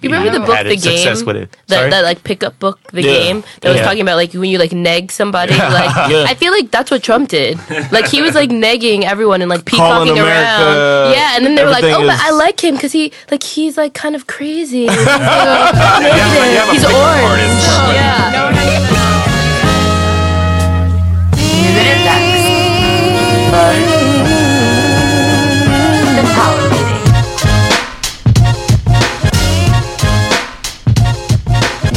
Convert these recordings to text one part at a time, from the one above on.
You remember the book, Had The success Game? with it. That, Sorry? that like pickup book, The Yeah. Game, that was Yeah. talking about like when you like neg somebody. Like Yeah. I feel like that's what Trump did. Like he was like negging everyone and like Calling peacocking America, around. Yeah, and then they were like, everything "Oh, but is- I like him because he like he's like kind of crazy. He's, like, have a he's pickup orange. artist. Oh, yeah. Nu är det dags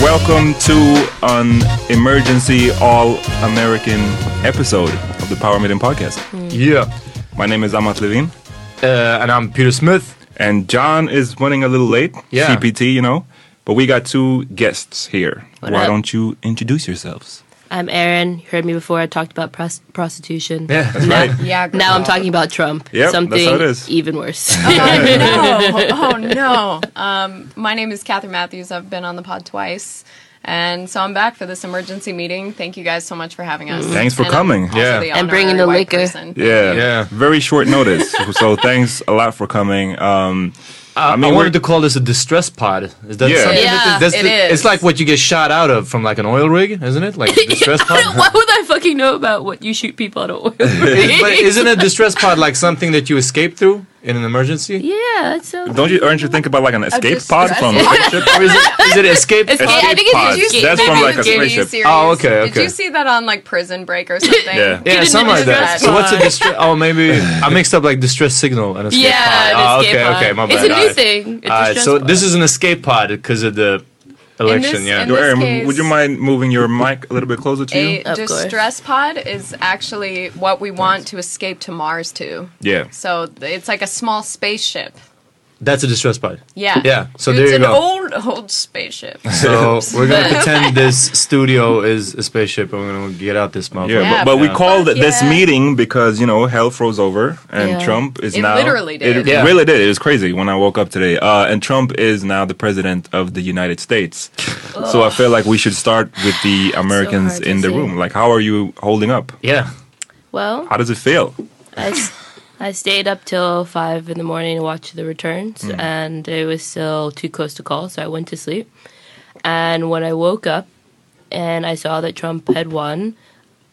Welcome to an emergency all-American episode of the Power Meeting Podcast. Yeah. My name is Amat Levin. Uh, and I'm Peter Smith. And John is running a little late. Yeah. CPT, you know. But we got two guests here. What Why up? don't you introduce yourselves? I'm Erin. You heard me before. I talked about pros- prostitution. Yeah, that's now, right. Yeah, girl. Now I'm talking about Trump. Yep, that's Something how it is. even worse. oh, no. Oh no. Um, my name is Kathryn Mathews. I've been on the pod twice. And so I'm back for this emergency meeting. Thank you guys so much for having us. Thanks for And coming. Yeah. And bringing the white liquor. person. Yeah. Yeah. Very short notice. so thanks a lot for coming. Um, I, I mean, I we're- wanted to call this a distress pod. Is that Yeah. something? Yeah, that, that's it the- is. It's like what you get shot out of from like an oil rig, isn't it? Like a distress pod. Why would I fucking know about what you shoot people out of oil? but isn't a distress pod like something that you escape through in an emergency? Yeah, that sounds. don't you aren't you think about like an escape pod distress from a pod. spaceship? Or is it, is it escape? Escape- escape I think it's pod? escape- That's from like a TV spaceship. series. Oh, okay, okay. Did you see that on like Prison Break or something? Yeah. Yeah, Get something into like that. distress So what's a distress? Oh, maybe I mixed up like distress signal and escape Yeah, pod. an oh, okay, pod. okay, my bad. It's a new Alright. thing. It's Alright, so pod. this is an escape pod because of the election. this- yeah. in Yo, this Erin, case- would you mind moving your mic a little bit closer to A you? Of course. distress pod is actually what we want to escape to Mars to. Yeah. So it's like a small spaceship That's a distress pod. Yeah. Yeah. So it's there you go. It's an old, old spaceship. So we're gonna pretend this studio is a spaceship and we're gonna get out this motherfucker. Yeah, Yeah, but, but we but- called this yeah. meeting because you know hell froze over and Yeah. Trump is It now. literally did. It Yeah. really did. It was crazy when I woke up today. Uh, and Trump is now the president of the United States. so I feel like we should start with the Americans hard to in the say. room. Like, how are you holding up? Yeah. Well, How does it feel? I, s- I stayed up till five in the morning to watch the returns, Mm. and it was still too close to call, so I went to sleep. And when I woke up and I saw that Trump had won,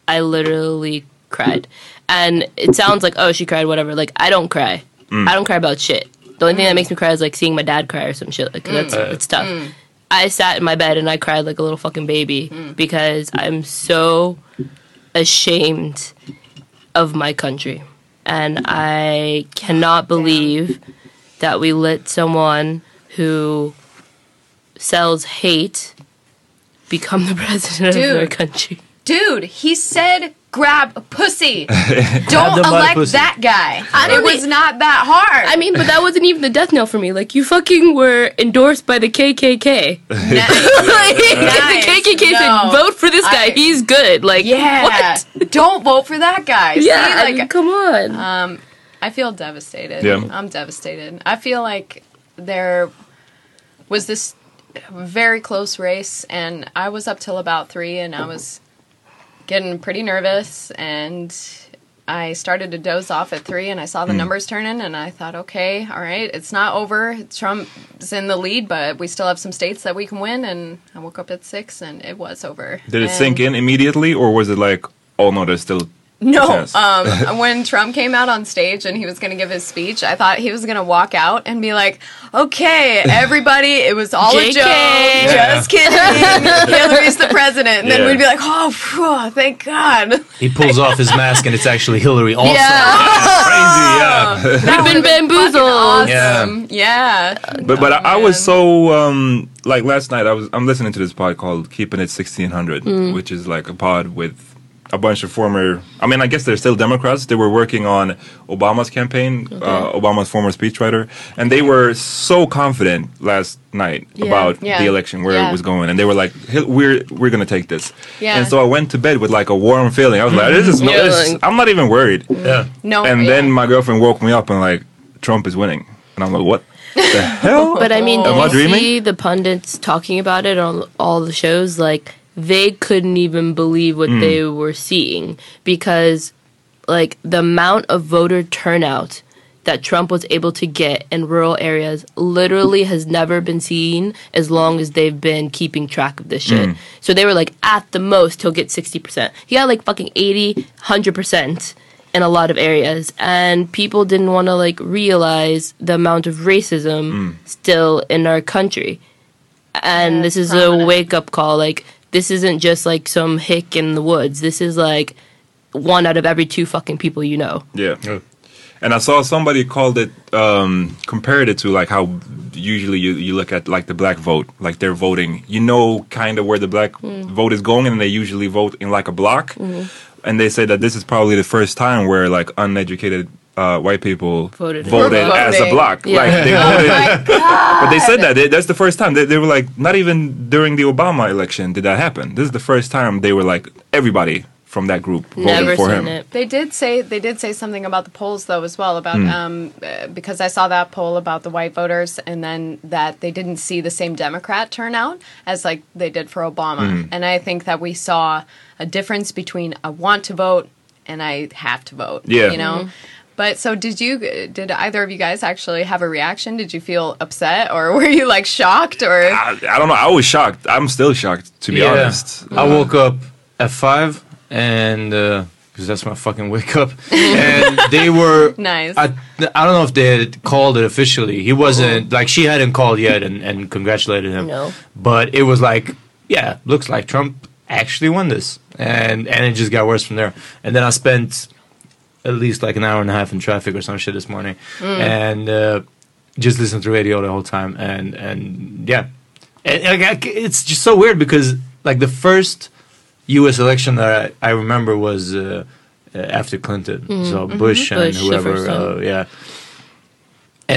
I literally cried. And it sounds like, oh, she cried, whatever. Like, I don't cry. Mm. I don't cry about shit. The only thing that makes me cry is like seeing my dad cry or some shit. Like, that's it's tough. I sat in my bed and I cried like a little fucking baby because I'm so ashamed of my country. And I cannot believe that we let someone who sells hate become the president of their Dude. country. Dude, he said grab a pussy. Don't the elect pussy. that guy. I don't it was not that hard. I mean, but that wasn't even the death knell for me. Like, you fucking were endorsed by the KKK. like, Nice. the KKK No. said, vote for this guy. I- He's good. Like, yeah. what? Don't vote for that guy. Yeah, See, I mean, come on. Um, I feel devastated. Yeah. I'm devastated. I feel like there was this very close race, and I was up till about three, and I was getting pretty nervous, and I started to doze off at three, and I saw the hmm. numbers turning, and I thought, okay, all right, it's not over. Trump's in the lead, but we still have some states that we can win, and I woke up at six, and it was over. Did it And- sink in immediately, or was it like, oh no, there's still no, um, when Trump came out on stage and he was going to give his speech, I thought he was going to walk out and be like, "Okay, everybody, it was all a JK. joke. Just kidding. Hillary's the president." And then we'd be like, "Oh, phew, thank God." He pulls off his mask and it's actually Hillary also. crazy? Yeah. We've been bamboozled. Awesome. Yeah. But but I, I was so um like last night I was I'm listening to this pod called Keeping It 1600, which is like a pod with a bunch of former. I mean, I guess they're still Democrats. They were working on Obama's campaign, uh, Obama's former speechwriter, and they were so confident last night Yeah. about Yeah. the election where Yeah. it was going, and they were like, "Hil- "We're we're gonna take this." Yeah. And so I went to bed with like a warm feeling. I was like, "This is no. Yeah, This, like- I'm not even worried." Yeah. No. And yeah. then my girlfriend woke me up and like, Trump is winning, and I'm like, "What the hell?" But I mean, Am I did you dreaming? see the pundits talking about it on all the shows? Like, they couldn't even believe what they mm. were seeing because, like, the amount of voter turnout that Trump was able to get in rural areas literally has never been seen as long as they've been keeping track of this shit. Mm. So they were like, at the most, he'll get 60%. He got like fucking 80, 100% in a lot of areas. And people didn't want to like realize the amount of racism mm. still in our country. And Yeah, this is prominent. a wake up call. Like, this isn't just like some hick in the woods. This is like one out of every two fucking people you know. Yeah. And I saw somebody called it, um, compared it to like how usually you, you look at like the black vote, like they're voting. You know, kind of where the black vote is going, and they usually vote in like a block. And they say that this is probably the first time where like uneducated uh, white people Voted. voted Were as a voting. block. Yeah. Like they Oh voted. my God. But they said that they, that's the first time they, they were like not even during the Obama election did that happen. This is the first time they were like everybody from that group voted Never for seen him. it. They did say they did say something about the polls though as well about um, uh, because I saw that poll about the white voters and then that they didn't see the same Democrat turnout as like they did for Obama and I think that we saw a difference between I want to vote and I have to vote. Yeah. you know. But so did you? Did either of you guys actually have a reaction? Did you feel upset or were you like shocked or? I, I don't know. I was shocked. I'm still shocked, to be honest. I woke up at five and uh because that's my fucking wake up, and they were Nice. I, I don't know if they had called it officially. He wasn't like she hadn't called yet and, and congratulated him. No. but it was like, yeah, looks like Trump actually won this, and and it just got worse from there. And then I spent at least like an hour and a half in traffic or some shit this morning, and uh, just listened to radio the whole time, and and yeah, and, like, I- it's just so weird because like the first U.S. election that I, I remember was. Uh, uh, after Clinton, so Bush and Bush, whoever, uh, yeah.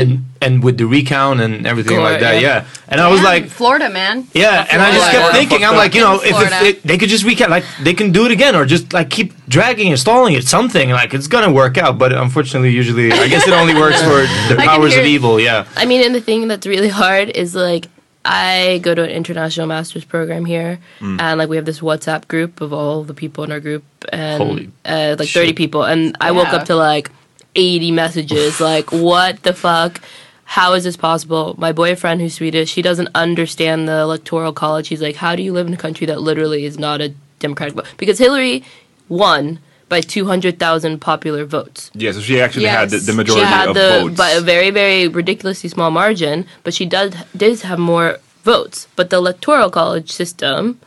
And and with the recount and everything Gore, like that, yeah. yeah. And I was Damn, like, Florida, man. yeah, and I just kept thinking, I'm like, you know, if, if it, they could just recount, like they can do it again, or just like keep dragging and stalling it, something like it's gonna work out. But unfortunately, usually, I guess it only works for the can powers of evil. Yeah. I mean, and the thing that's really hard is like I go to an international master's program here, Mm. and like we have this WhatsApp group of all the people in our group, and Holy uh, like thirty people, and I woke up to like eighty messages, like what the fuck. How is this possible? My boyfriend, who's Swedish, he doesn't understand the electoral college. He's like, "How do you live in a country that literally is not a democratic vote?" Because Hillary won by two hundred thousand popular votes. Yeah, so she actually had the, the majority She had of the votes. by a very very ridiculously small margin, but she does did have more votes. But the electoral college system.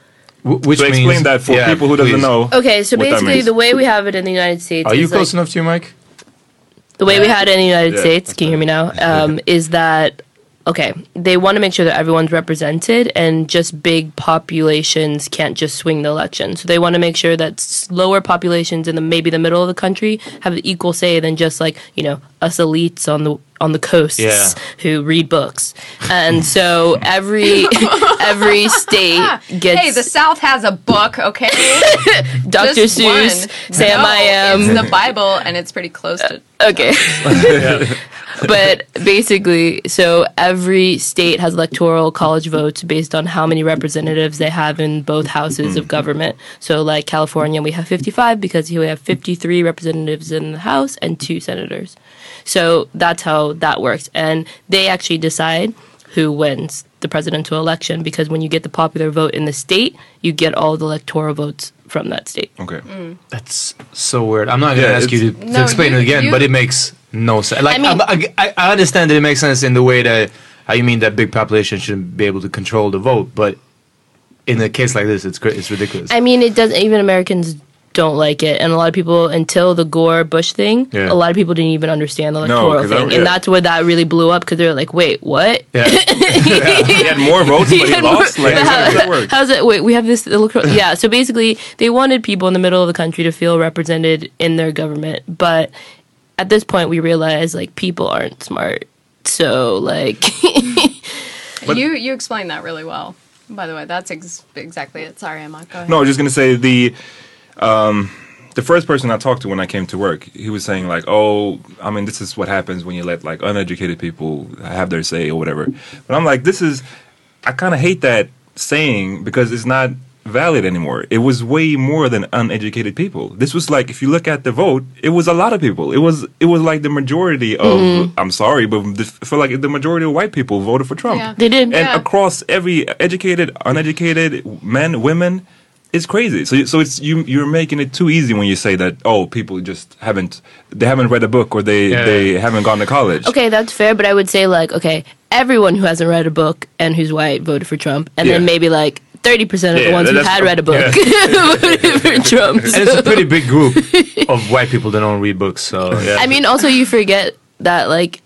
W- which so means, explain that for yeah, people who doesn't know. Okay, so what that basically means. the way we have it in the United States Are you is close like, enough to your mic? The way we had it in the United Yeah, States. Can you hear me now? Um, is that okay? They want to make sure that everyone's represented, and just big populations can't just swing the election. So they want to make sure that lower populations in the maybe the middle of the country have the equal say than just like you know us elites on the on the coasts Yeah. who read books. And so every every state gets Hey, the South has a book, okay? Dr. Just Seuss, one. Sam No, I am. It's the Bible, and it's pretty close to. Okay. but basically, so every state has electoral college votes based on how many representatives they have in both houses of government. So, like California, we have 55 because here we have 53 representatives in the House and two senators. So that's how that works. And they actually decide who wins the presidential election because when you get the popular vote in the state, you get all the electoral votes from that state. Okay. Mm. That's so weird. I'm not gonna Yeah, ask you to, it's- to No, explain you- it again, you- but it makes no sense. Like I mean- I'm- I, I, understand that it makes sense in the way that how you mean that big population shouldn't be able to control the vote, but in a case like this, it's cra- it's ridiculous. I mean, it doesn't. Even Americans don't like it, and a lot of people until the Gore Bush thing, Yeah. a lot of people didn't even understand the electoral 'cause I thing, don't- yeah. and that's where that really blew up because they're like, "Wait, what?" yeah. he had more votes, but he had lost. more- Like, but how how- does that work? How's it? Wait, we have this electoral. yeah. So basically, they wanted people in the middle of the country to feel represented in their government, but at this point, we realize like people aren't smart. So like, you you explained that really well. By the way, that's ex- exactly it. Sorry, Emma. Go ahead. No, I was just gonna say the um, the first person I talked to when I came to work, he was saying like, "Oh, I mean, this is what happens when you let like uneducated people have their say or whatever." But I'm like, this is, I kind of hate that saying because it's not valid anymore. It was way more than uneducated people. This was like, if you look at the vote, it was a lot of people. It was it was like the majority of. I'm sorry, but for like the majority of white people voted for Trump. Yeah. They did. and Yeah. across every educated, uneducated, men, women, it's crazy. So, so it's you. You're making it too easy when you say that. Oh, people just haven't. They haven't read a book, or they Yeah. they haven't gone to college. okay, that's fair, but I would say like, okay, everyone who hasn't read a book and who's white voted for Trump, and then maybe like. Thirty percent of the ones who had read a book voted for Trump. and it's a pretty big group of white people that don't read books. So yeah. I mean, also you forget that like,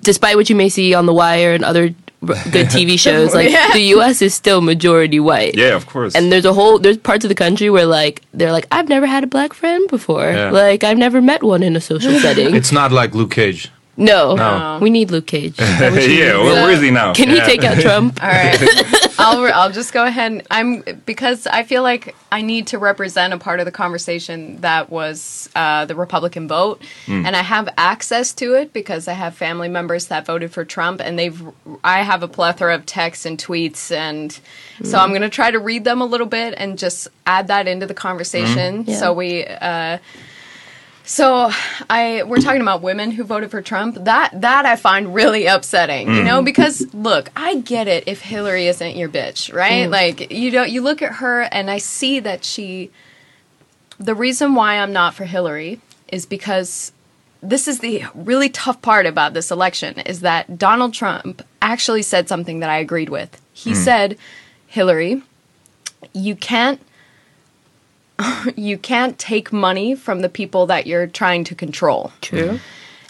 despite what you may see on The Wire and other r- good TV shows, like Yeah. the U.S. is still majority white. Yeah, of course. And there's a whole there's parts of the country where like they're like I've never had a black friend before. Yeah. Like I've never met one in a social setting. it's not like Luke Cage. No, No. we need Luke Cage. Yeah, where, where is he now? Can you Yeah. take out Trump? All right, I'll re- I'll just go ahead. And I'm because I feel like I need to represent a part of the conversation that was uh, the Republican vote, and I have access to it because I have family members that voted for Trump, and they've I have a plethora of texts and tweets, and so I'm going to try to read them a little bit and just add that into the conversation. Yeah. So we. Uh, so I we're talking about women who voted for Trump. That that I find really upsetting. You know, mm. because look, I get it if Hillary isn't your bitch, right? Mm. Like you know, you look at her and I see that she the reason why I'm not for Hillary is because this is the really tough part about this election is that Donald Trump actually said something that I agreed with. He mm. said, "Hillary, you can't you can't take money from the people that you're trying to control. True.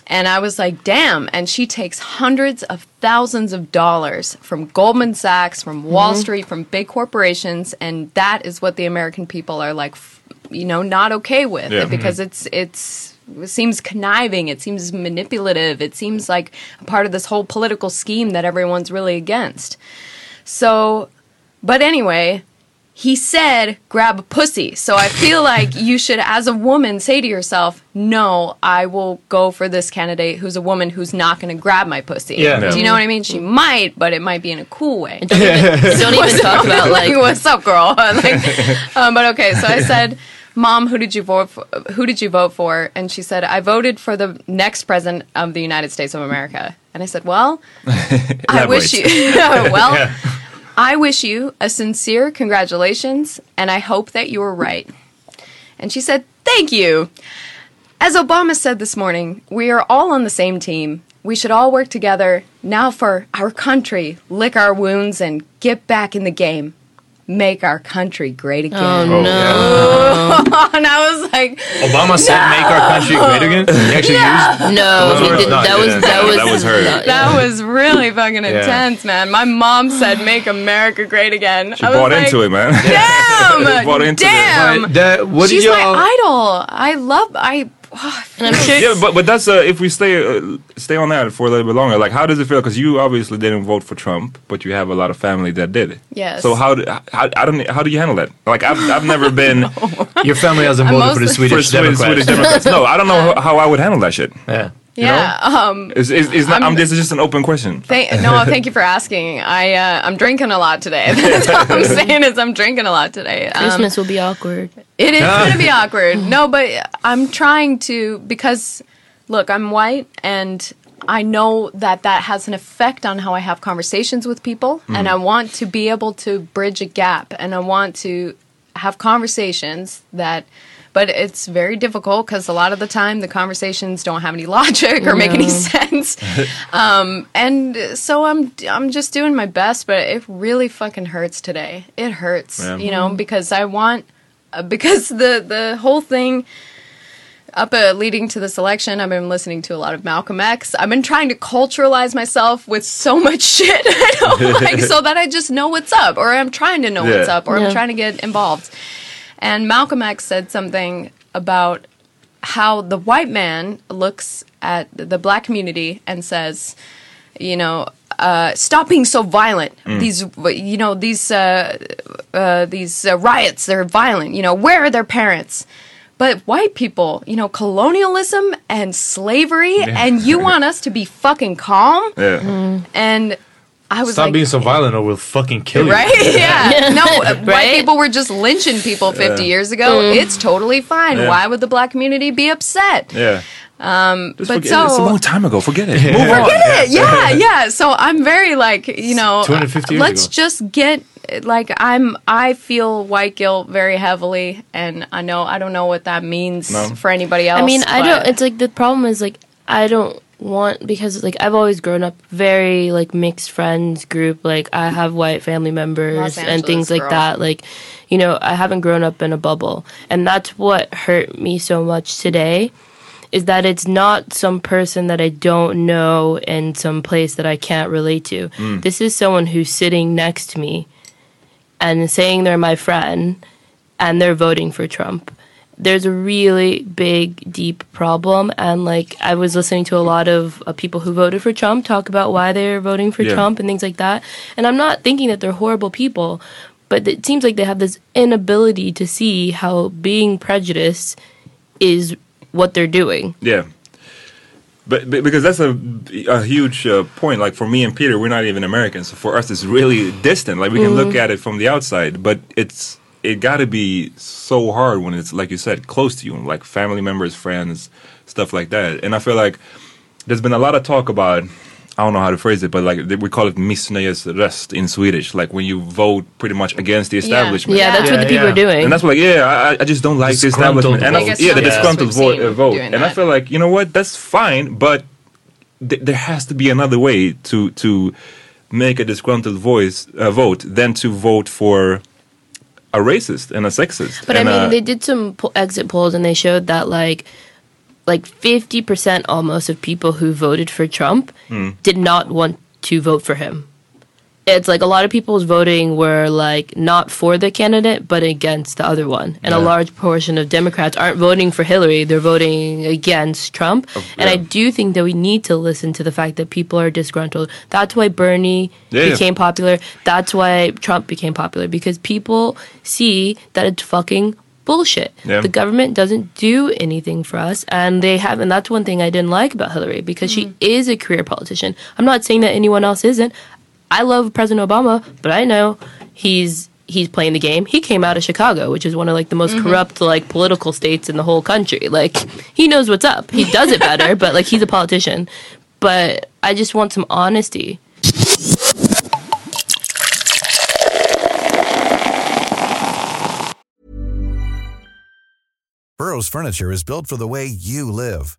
And I was like, damn. And she takes hundreds of thousands of dollars from Goldman Sachs, from Wall mm-hmm. Street, from big corporations. And that is what the American people are like, f- you know, not okay with Yeah. because mm-hmm. it's, it's, seems conniving. It seems manipulative. It seems like a part of this whole political scheme that everyone's really against. So, but anyway, he said grab a pussy. So I feel like you should, as a woman, say to yourself, no, I will go for this candidate who's a woman who's not going to grab my pussy. Yeah. Do you know what I mean? She might, but it might be in a cool way. Don't even talk about like what's up, girl? like, um, but okay, so I said, "Mom, who did you vote for? Who did you vote for?" And she said, "I voted for the next president of the United States of America." And I said, "Well, I wish you well." I wish you a sincere congratulations, and I hope that you were right. And she said, Thank you. As Obama said this morning, we are all on the same team. We should all work together now for our country, lick our wounds, and get back in the game. Make our country great oh, again. Oh, no. and I was like, Obama said, "Make our country great again." He actually used. No, he did, that was didn't. that was That was her. no, that was really fucking Yeah. intense, man. My mom said, "Make America great again." She I was bought like, into it, man. Damn! Bought into it. damn! But that, what She's my y'all? idol. I love. I. and I'm sure Yeah, but but that's uh, if we stay uh, stay on that for a little bit longer. Like, how does it feel? Because you obviously didn't vote for Trump, but you have a lot of family that did. Yes. So how do how, I don't how do you handle that? Like, I've I've never been Your family hasn't voted for the mostly- for Swedish Swedish, Democrats. Swedish Democrats. No, I don't know how, how I would handle that shit. Yeah. You know? yeah. Um. Is is, is not? I'm- I'm, this is just an open question. Thank, no, thank you for asking. I uh, I'm drinking a lot today. That's all I'm saying is I'm drinking a lot today. Um, Christmas will be awkward. It is going to be awkward. No, but I'm trying to because look, I'm white and I know that that has an effect on how I have conversations with people and I want to be able to bridge a gap and I want to have conversations that but it's very difficult because a lot of the time the conversations don't have any logic or make any sense. um, and so I'm I'm just doing my best, but it really fucking hurts today. It hurts, Yeah. you know, because I want uh, because the the whole thing up uh, leading to this election, I've been listening to a lot of Malcolm X. I've been trying to culturalize myself with so much shit I don't like, so that I just know what's up, or I'm trying to know what's up, or Yeah. I'm trying to get involved. And Malcolm X said something about how the white man looks at the black community and says, you know, uh, stop being so violent. These, you know, these uh, uh, these uh, riots, they're violent. You know, where are their parents? But white people, you know, colonialism and slavery, and you want us to be fucking calm? Yeah. And I was Stop like, being so violent, or we'll fucking kill you. Right? Yeah. No, uh, white people were just lynching people 50 years ago. It's totally fine. Yeah. Why would the black community be upset? Yeah. Um, but forget, so- it's a long time ago. Forget it. Move on. Forget it. Yeah, yeah. So I'm very like, you know, 250 years let's ago. just get like I'm I feel white guilt very heavily and I know I don't know what that means No. for anybody else. I mean, I don't. It's like the problem is like I don't want because like I've always grown up very like mixed friends group. Like I have white family members and Angeles things like that. Like you know, I haven't grown up in a bubble, and that's what hurt me so much today. Is that it's not some person that I don't know in some place that I can't relate to. Mm. This is someone who's sitting next to me and saying they're my friend and they're voting for Trump. There's a really big, deep problem. And like, I was listening to a lot of uh, people who voted for Trump talk about why they're voting for Yeah. Trump and things like that. And I'm not thinking that they're horrible people, but it seems like they have this inability to see how being prejudiced is what they're doing. Yeah. But, but because that's a, a huge uh, point. Like for me and Peter, we're not even Americans. So for us, it's really distant. Like we can look at it from the outside, but it's it got to be so hard when it's like you said, close to you, like family members, friends, stuff like that. And I feel like there's been a lot of talk about. I don't know how to phrase it, but like we call it missnöjesröst in Swedish. Like when you vote pretty much against the establishment. Yeah, that's what the people yeah. are doing. And that's what, like, yeah, I, I just don't like the establishment. And I, votes. yeah, the Biggest disgruntled votes we've vo- uh, vote. doing And I feel like, you know what, that's fine, but th- there has to be another way to to make a disgruntled voice uh, vote than to vote for a racist and a sexist. But I mean, uh, they did some po- exit polls and they showed that like like 50% almost of people who voted for Trump Hmm. did not want to vote for him. It's like a lot of people's voting were like not for the candidate but against the other one. And a large portion of democrats aren't voting for hillary they're voting against trump. Oh, and i do think that we need to listen to the fact that people are disgruntled. That's why bernie Yeah, yeah. became popular. That's why trump became popular because people see that it's fucking bullshit. Yeah. the government doesn't do anything for us and they have and that's one thing i didn't like about hillary because she mm. is a career politician. I'm not saying that anyone else isn't I love President Obama, but I know he's he's playing the game. He came out of Chicago, which is one of like the most mm-hmm. corrupt like political states in the whole country. Like he knows what's up. He does it better, but like he's a politician. But I just want some honesty. Burrow's furniture is built for the way you live.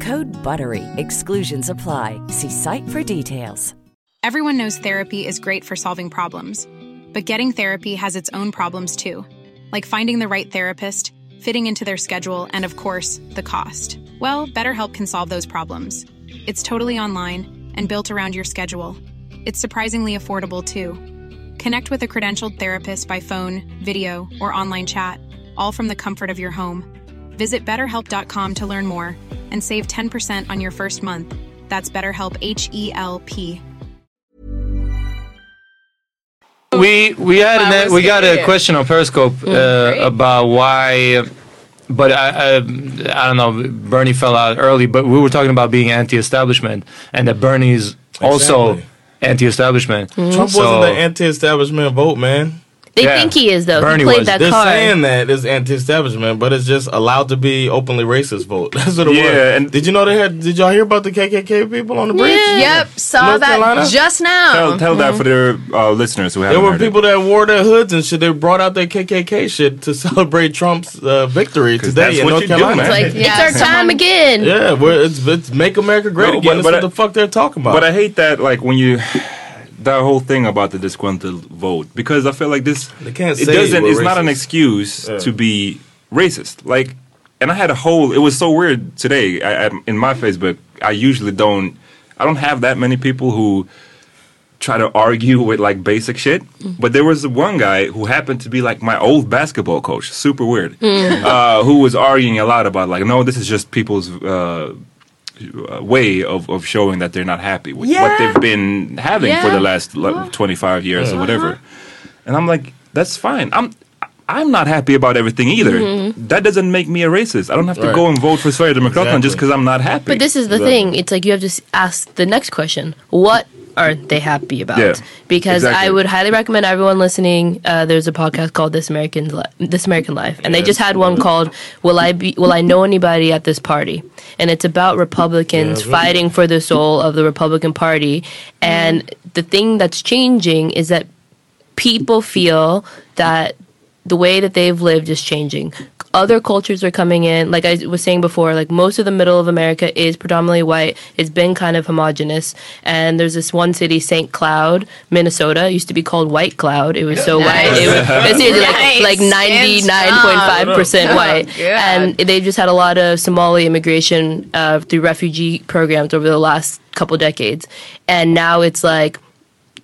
Code BUTTERY. Exclusions apply. See site for details. Everyone knows therapy is great for solving problems, but getting therapy has its own problems too, like finding the right therapist, fitting into their schedule, and of course, the cost. Well, BetterHelp can solve those problems. It's totally online and built around your schedule. It's surprisingly affordable too. Connect with a credentialed therapist by phone, video, or online chat, all from the comfort of your home. Visit betterhelp.com to learn more and save 10% on your first month. That's BetterHelp H E L P. We we had Wow, an, we're got a question on Periscope uh, about why, but I, I I don't know. Bernie fell out early, but we were talking about being anti-establishment, and that Bernie's also anti-establishment. Trump So- wasn't the anti-establishment vote, man. They Yeah. think he is though. Bernie he played was. that They're card. saying that it's anti-establishment, but it's just allowed to be openly racist vote. That's what it Yeah, was. and- did you know they had? Did y'all hear about the KKK people on the bridge? Yeah. Yep, saw North that Carolina? just now. Tell, tell that for their uh, listeners who haven't There were heard it. people that wore their hoods and shit. They brought out their KKK shit to celebrate Trump's uh, victory 'Cause today that's in what North you do, Carolina. man. Like Yeah, it's our time again. yeah, where it's, it's make America great No, again. but- That's but what I- the fuck they're talking about. But I hate that, like when you that whole thing about the disgruntled vote because I feel like this They can't it say doesn't. we're It's not an excuse Yeah. to be racist. Like, and I had a whole. It was so weird today. I, I, in my Facebook, I usually don't. I don't have that many people who try to argue with like basic shit. But there was one guy who happened to be like my old basketball coach. Super weird. Uh, who was arguing a lot about like, no, this is just people's. Uh, Uh, way of, of showing that they're not happy with what they've been having for the last like, uh-huh. 25 years or uh-huh. whatever. And I'm like, that's fine. I'm I'm not happy about everything either. Mm-hmm. That doesn't make me a racist. I don't have to Right. go and vote for Sverigedemokraterna just because I'm not happy. But this is the thing. It's like you have to ask the next question. What are they happy about? Yeah, because exactly. I would highly recommend everyone listening. Uh, there's a podcast called This American Li- This American Life, and they just had one called "Will I Be Will I Know Anybody at This Party?" And it's about Republicans fighting for the soul of the Republican Party. And the thing that's changing is that people feel that the way that they've lived is changing. Other cultures are coming in. Like I was saying before, like most of the middle of America is predominantly white. It's been kind of homogenous. And there's this one city, St. Cloud, Minnesota. It used to be called White Cloud. It was so white. It was it's usually Nice. like, like 99.5% white. Good. And they've just had a lot of Somali immigration uh, through refugee programs over the last couple decades. And now it's like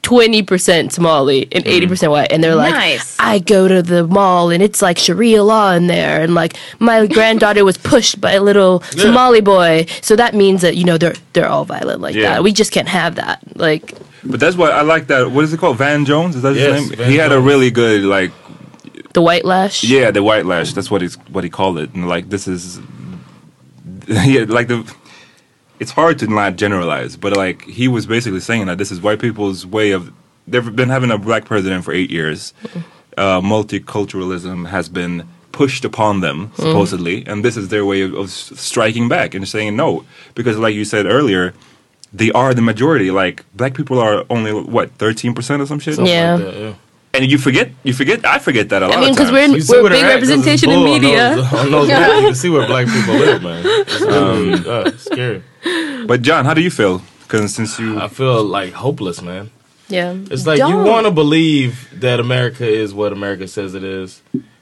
20% Somali and mm-hmm. 80% white. And they're like, Nice. I go to the mall and it's like Sharia law in there. And like my granddaughter was pushed by a little Somali boy. So that means that, you know, they're, they're all violent like Yeah. that. We just can't have that. Like, But that's what I like. That what is it called? Van Jones? Is that his Yes, name? Van he had a really good like The white lash. Yeah, the white lash. That's what he's what he called it. And like this is, yeah, like the. It's hard to not generalize, but like he was basically saying that this is white people's way of. They've been having a black president for eight years. Uh, multiculturalism has been pushed upon them supposedly, and this is their way of, of striking back and saying no, because like you said earlier, they are the majority. Like black people are only what thirteen percent or some shit. Something Yeah. like that, yeah. And you forget, you forget, I forget that a lot I mean, because we're You see we're where big they're at 'cause representation in bull on media. those- on those blogs. You can see where black people live, man. It's really uh, scary. But John, how do you feel? Because since you, I feel like hopeless, man. Yeah, It's like you Don't. want to believe that America is what America says it is,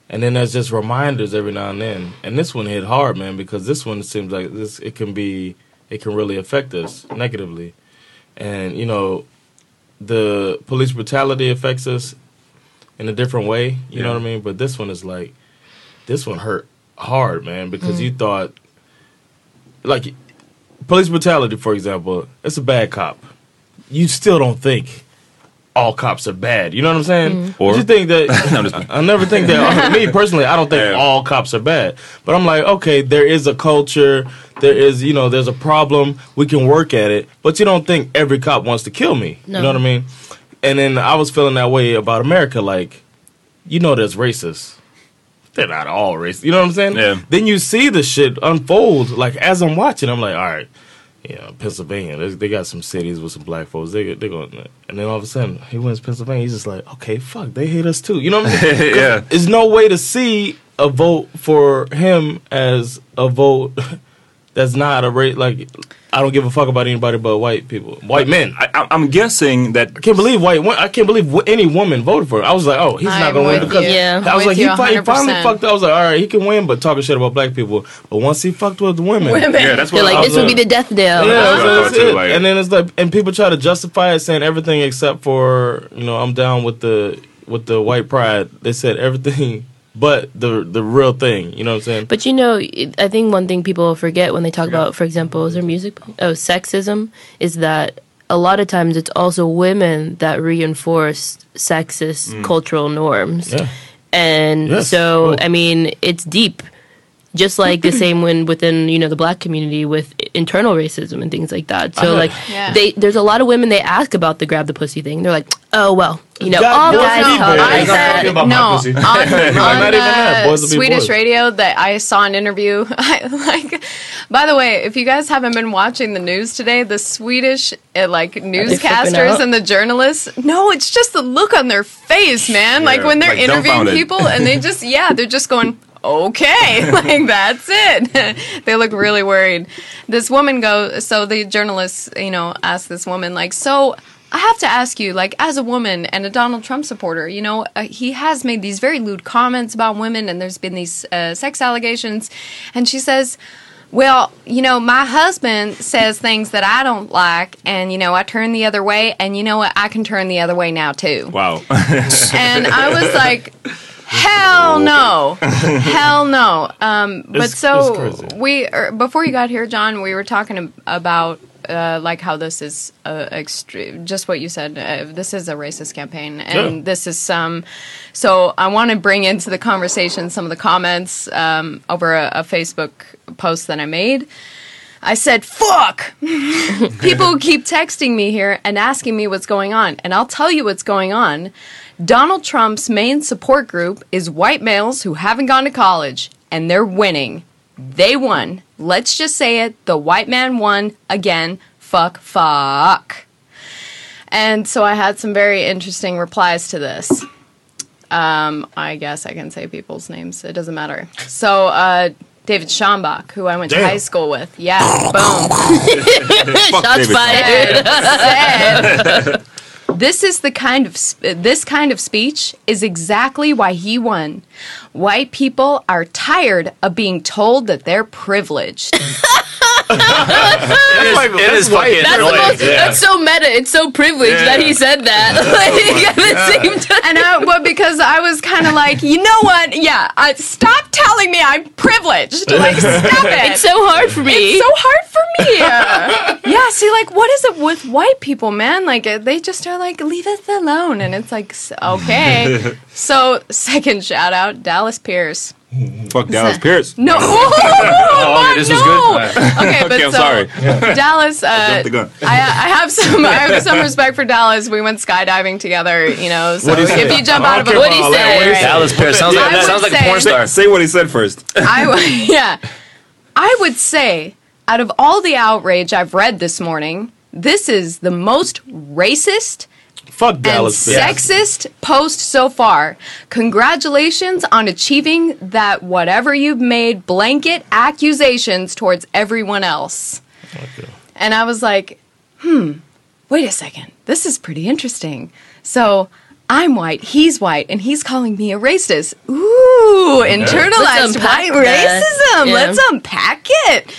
and then there's just reminders every now and then. And this one hit hard, man, because this one seems like this it can be it can really affect us negatively, and you know, the police brutality affects us in a different way. You know what I mean? But this one is like this one hurt hard, man, because Mm. you thought like police brutality, for example, it's a bad cop. You still don't think all cops are bad. You know what I'm saying? Mm-hmm. Or you think that No, I'm just kidding. I never think that. me personally, I don't think all cops are bad. But I'm like, okay, there is a culture. There is, you know, there's a problem. We can work at it. But you don't think every cop wants to kill me. No. You know what I mean? And then I was feeling that way about America. Like, you know, there's racists. They're not all racist. You know what I'm saying? Yeah. Then you see the shit unfold. Like as I'm watching, I'm like, all right, yeah, Pennsylvania. They, they got some cities with some black folks. They they going, and then all of a sudden he wins Pennsylvania. He's just like, okay, fuck, they hate us too. You know what I'm saying? Yeah. There's no way to see a vote for him as a vote that's not a rate. Like I don't give a fuck about anybody but white people, white men. I, I, I- I'm guessing that I can't believe white. wo- I can't believe any woman voted for him. I was like, oh, he's not I'm gonna win because. Yeah. I was like, he, you fi- he finally fucked. up. I was like, all right, he can win, but talking shit about black people. But once he fucked with women, Women. yeah, that's what They're I like, was this would be the death deal. yeah, That's so that's too, it. like- and then it's like, and people try to justify it, saying everything except for you know, I'm down with the with the white pride. They said everything but the the real thing. You know what I'm saying? But you know, I think one thing people forget when they talk about, for example, is there music? Oh, sexism is that a lot of times it's also women that reinforce sexist mm. cultural norms. Yeah. And Yes, so. I mean, it's deep. Just like the same when within you know the black community with internal racism and things like that. So Uh-huh. like Yeah. they there's a lot of women they ask about the grab the pussy thing. They're like, oh well, you know, God, all guys talk bad. I got that. fucking about my no, pussy. on, not on even uh, Boys will be Swedish radio that I saw an interview. I, like, by the way, if you guys haven't been watching the news today, the Swedish uh, like newscasters and the journalists, no, it's just the look on their face, man. like when they're like interviewing people and they just, yeah, they're just going. Okay, like that's it. they look really worried. This woman goes, so the journalist, you know, asked this woman, like, so I have to ask you, like, as a woman and a Donald Trump supporter, you know, uh, he has made these very lewd comments about women, and there's been these uh, sex allegations. And she says, Well, you know, my husband says things that I don't like, and, you know, I turn the other way, and you know what? I can turn the other way now, too. wow. And I was like, Hell no, hell no. Um, but It's- so it's we er, before you got here, John, we were talking about uh, like how this is uh, extreme. Just what you said. Uh, this is a racist campaign, and Yeah. this is some. so I want to bring into the conversation some of the comments um, over a, a Facebook post that I made. I said, fuck! People keep texting me here and asking me what's going on. And I'll tell you what's going on. Donald Trump's main support group is white males who haven't gone to college, and they're winning. They won. Let's just say it. The white man won again. Fuck, fuck. And so I had some very interesting replies to this. Um, I guess I can say people's names. It doesn't matter. So, uh, David Schambach, who I went to high school with. Yeah, boom. Fuck Shots fired. this is the kind of sp- this kind of speech is exactly why he won. White people are tired of being told that they're privileged. it is fucking That's, the annoying. most, Yeah. that's so meta. It's so privileged Yeah. that he said that. like, at the same time. and I, well, because I was kind of like, you know what? Yeah, I, stop telling me I'm privileged. Like, stop it. It's so hard for me. It's so hard for me. yeah, see, like, what is it with white people, man? Like, uh, they just are like, leave us alone. And it's like, okay. so, second shout out, Dallas Pierce. Fuck Dallas Pierce. No. Oh, okay, this was no. good. Okay, but Okay, I'm so sorry. Dallas, uh, Jumped the gun. I, I have some I have some respect for Dallas. We went skydiving together, you know. So What'd if say? you jump I out of a care What'd he about all that. say? What'd he say? Dallas Pierce sounds like sounds like a porn star. Say what he said first. I would, yeah. I would say, out of all the outrage I've read this morning, this is the most racist Fuck and Dallas. bitch. sexist post so far. Congratulations on achieving that whatever you've made blanket accusations towards everyone else. And I was like, hmm, wait a second. This is pretty interesting. So I'm white, he's white, and he's calling me a racist. Ooh, internalized white that. racism. Yeah. Let's unpack it.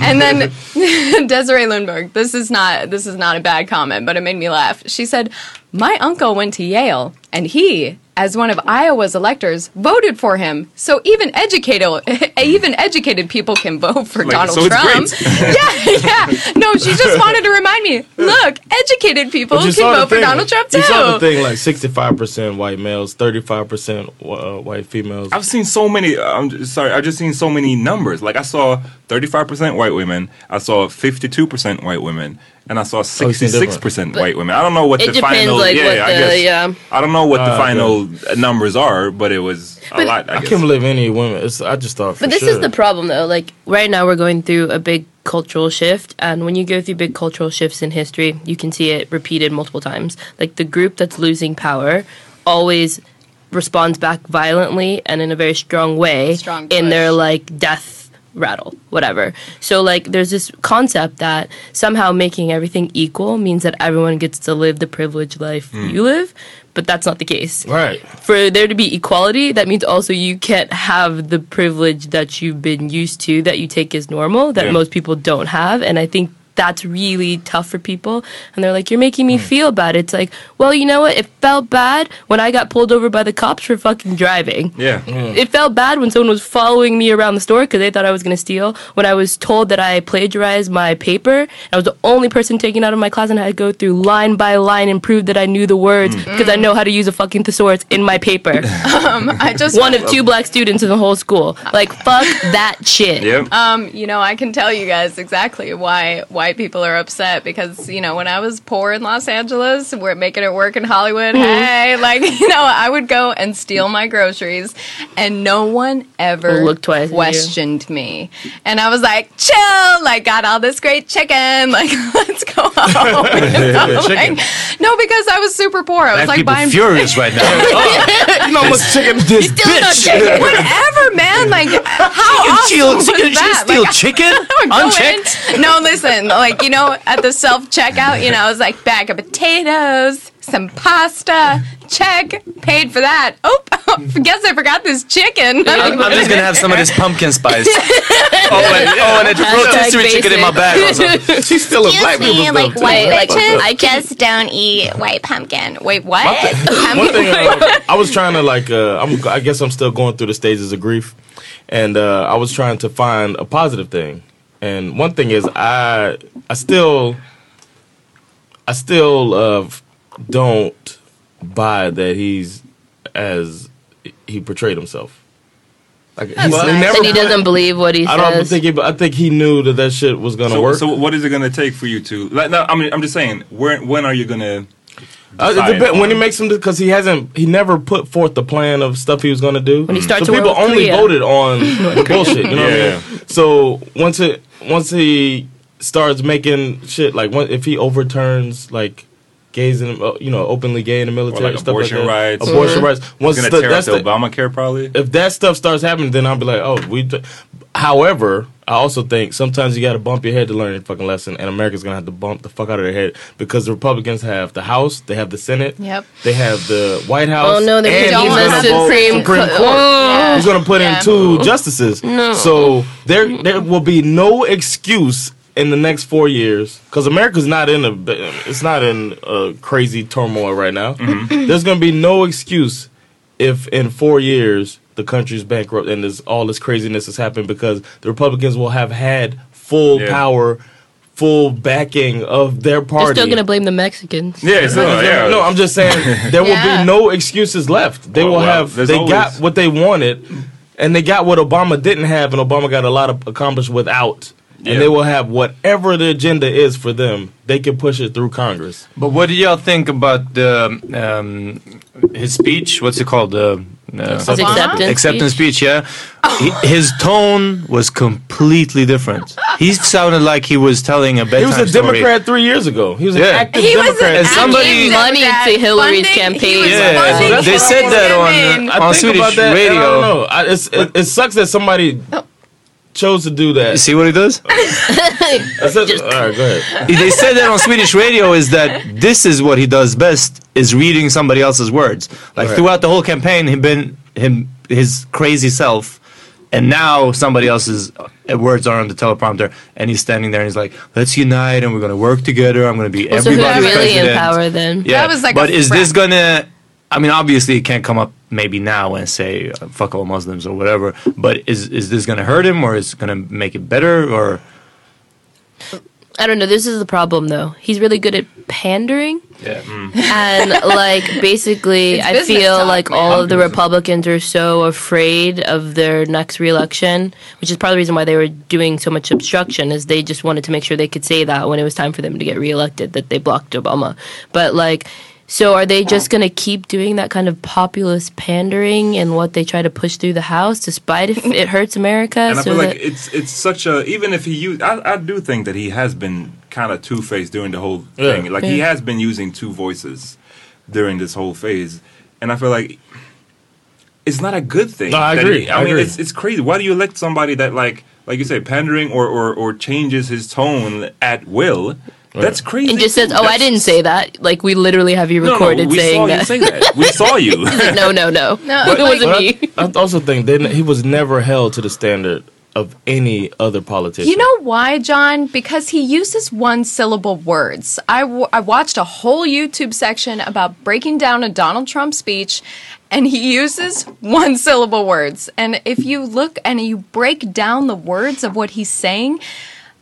And then Desiree Lundberg, this is not this is not a bad comment, but it made me laugh. She said, "My uncle went to Yale, and he, as one of Iowa's electors, voted for him. So even educated even educated people can vote for Like, Donald so it's Trump." great. yeah, yeah. No, she just wanted to remind me. Look, educated people can saw the vote for Donald Trump too. You saw the thing like 65% white males, 35% uh, white females. I've seen so many. I'm just, sorry, I've just seen so many numbers. Like I saw 35% white women, I saw 52% white women, and I saw Oh, seen different. 66% white women. I don't know what It the depends, final. like, yeah, what I the- guess. yeah. I don't know what the Ah, final numbers are, but it was a lot. I, I guess. can't believe any women. It's, I just thought. For But this sure. is the problem, though. Like right now, we're going through a big cultural shift, and when you go through big cultural shifts in history, you can see it repeated multiple times. Like the group that's losing power always responds back violently and in a very strong way Strong in their like death rattle whatever so like there's this concept that somehow making everything equal means that everyone gets to live the privileged life hmm. you live but that's not the case right. for there to be equality, that means also you can't have the privilege that you've been used to that you take as normal that Yeah. most people don't have. And I think that's really tough for people. And they're like, You're making me feel bad. It's like, well, you know what? It felt bad when I got pulled over by the cops for fucking driving. Yeah. It felt bad when someone was following me around the store because they thought I was going to steal. When I was told that I plagiarized my paper, I was the only person taken out of my class and I had to go through line by line and prove that I knew the words Hmm. because I know how to use a fucking thesaurus in my paper. I just One of two black students in the whole school. Like, fuck that shit. Yeah. Um, you know, I can tell you guys exactly why why white people are upset because, you know, when I was poor in Los Angeles, we're making it work in Hollywood. Mm-hmm. Hey, like, you know, I would go and steal my groceries and no one ever Or look twice questioned me. And I was like, chill, like, got all this great chicken, like, let's go home. You know, like, no, because I was super poor. I was Black like people buying furious right now. Oh, you know how much chicken this Still bitch. chicken. whatever, man. Like, how She awesome steal, was she can, she that? steal Like, chicken I would go unchecked. in- No, listen, like, you know, at the self checkout, you know, I was like, bag of potatoes, some pasta, check, paid for that. Oh, guess I forgot this chicken. I'm, I'm just gonna have some of this pumpkin spice. oh, and, oh, and a Hashtag rotisserie chicken in my bag. Also. She's still a black Excuse me, people like white Like, bitches I just don't eat white pumpkin. Wait, what? One thing uh, I was trying to like, uh, I'm, I guess I'm still going through the stages of grief, and uh, I was trying to find a positive thing. And one thing is, I I still I still uh, don't buy that he's as he portrayed himself. Like he's, nice. And he doesn't believe what he I don't think he. I think he knew that that shit was gonna So, work. so what is it going to take for you to? Like, no, I mean, I'm just saying. When when are you going to? Uh, it decide depend- when he makes them because he hasn't he never put forth the plan of stuff he was going to do. When he starts so people only Korea. voted on the bullshit. You know Yeah. what I mean? So once it once he starts making shit like if he overturns like gays in uh, you know openly gay in the military like stuff abortion like that, rights. abortion rights. Once He's going the- to tear up that's the the, Obamacare probably. if that stuff starts happening, then I'll be like, oh, we. However, I also think sometimes you got to bump your head to learn a fucking lesson, and America's gonna have to bump the fuck out of their head because the Republicans have the House, they have the Senate, Yep. they have the White House. Oh, no, they're and gonna he's gonna the Supreme Supreme Co- Court. Oh. He's gonna put Yeah. in two justices. No. So there, there will be no excuse in the next four years because America's not in a, it's not in a crazy turmoil right now. Mm-hmm. There's gonna be no excuse if in four years the country's bankrupt and this all this craziness has happened because the Republicans will have had full Yeah. power, full backing of their party. They're still gonna blame the Mexicans. Yeah, it's not, yeah. No, I'm just saying there will Yeah. be no excuses left. They Well, will well, have there's they always- got what they wanted and they got what Obama didn't have and Obama got a lot of accomplished without. Yeah. And they will have whatever the agenda is for them. They can push it through Congress. But what do y'all think about the um, his speech? What's it called? The uh, His acceptance. acceptance speech. Yeah, he, his tone was completely different. He sounded like he was telling a bedtime He was a story. Democrat three years ago. He was an active He was Democrat. an And somebody- active Money Democrat to Hillary's funding- campaign. he Yeah, so they said that on- campaign. I on think Swedish about that, and I radio. don't know. I, it's, it, it sucks that somebody chose to do that. You see what he does? I said- all right, go ahead. they said that on Swedish radio is that this is what he does best is reading somebody else's words. Like Right. throughout the whole campaign, he been him his crazy self, and now somebody else's uh, words are on the teleprompter, and he's standing there and he's like, "Let's unite and we're gonna work together. I'm gonna be So who's everybody's really in president." power then? Yeah, That was like but a is this gonna? I mean, obviously, it can't come up maybe now and say uh, "fuck all Muslims" or whatever. But is is this gonna hurt him or is it gonna make it better or? I don't know. This is the problem, though. He's really good at pandering, Yeah. and like basically, It's I feel talk, like man. all of the Republicans are so afraid of their next reelection, which is part of the reason why they were doing so much obstruction. Is they just wanted to make sure they could say that when it was time for them to get reelected, that they blocked Obama. But like. So are they just oh. going to keep doing that kind of populist pandering and what they try to push through the House, despite if it hurts America? And I so feel like it's it's such a even if he used I, I do think that he has been kind of two faced during the whole Yeah. thing. Like he has been using two voices during this whole phase, and I feel like it's not a good thing. No, I agree. he- I I, mean, agree. it's it's crazy. Why do you elect somebody that like like you say pandering or or, or changes his tone at will? That's crazy. and just says, "Oh, I didn't say that." Like we literally have you No, no, recorded we saying saw that. you say that. We saw you. no, no, no, No, it wasn't me. I, I also think they, he was never held to the standard of any other politician. You know why, John? Because he uses one syllable words. I, w- I watched a whole YouTube section about breaking down a Donald Trump speech, and he uses one syllable words. And if you look and you break down the words of what he's saying,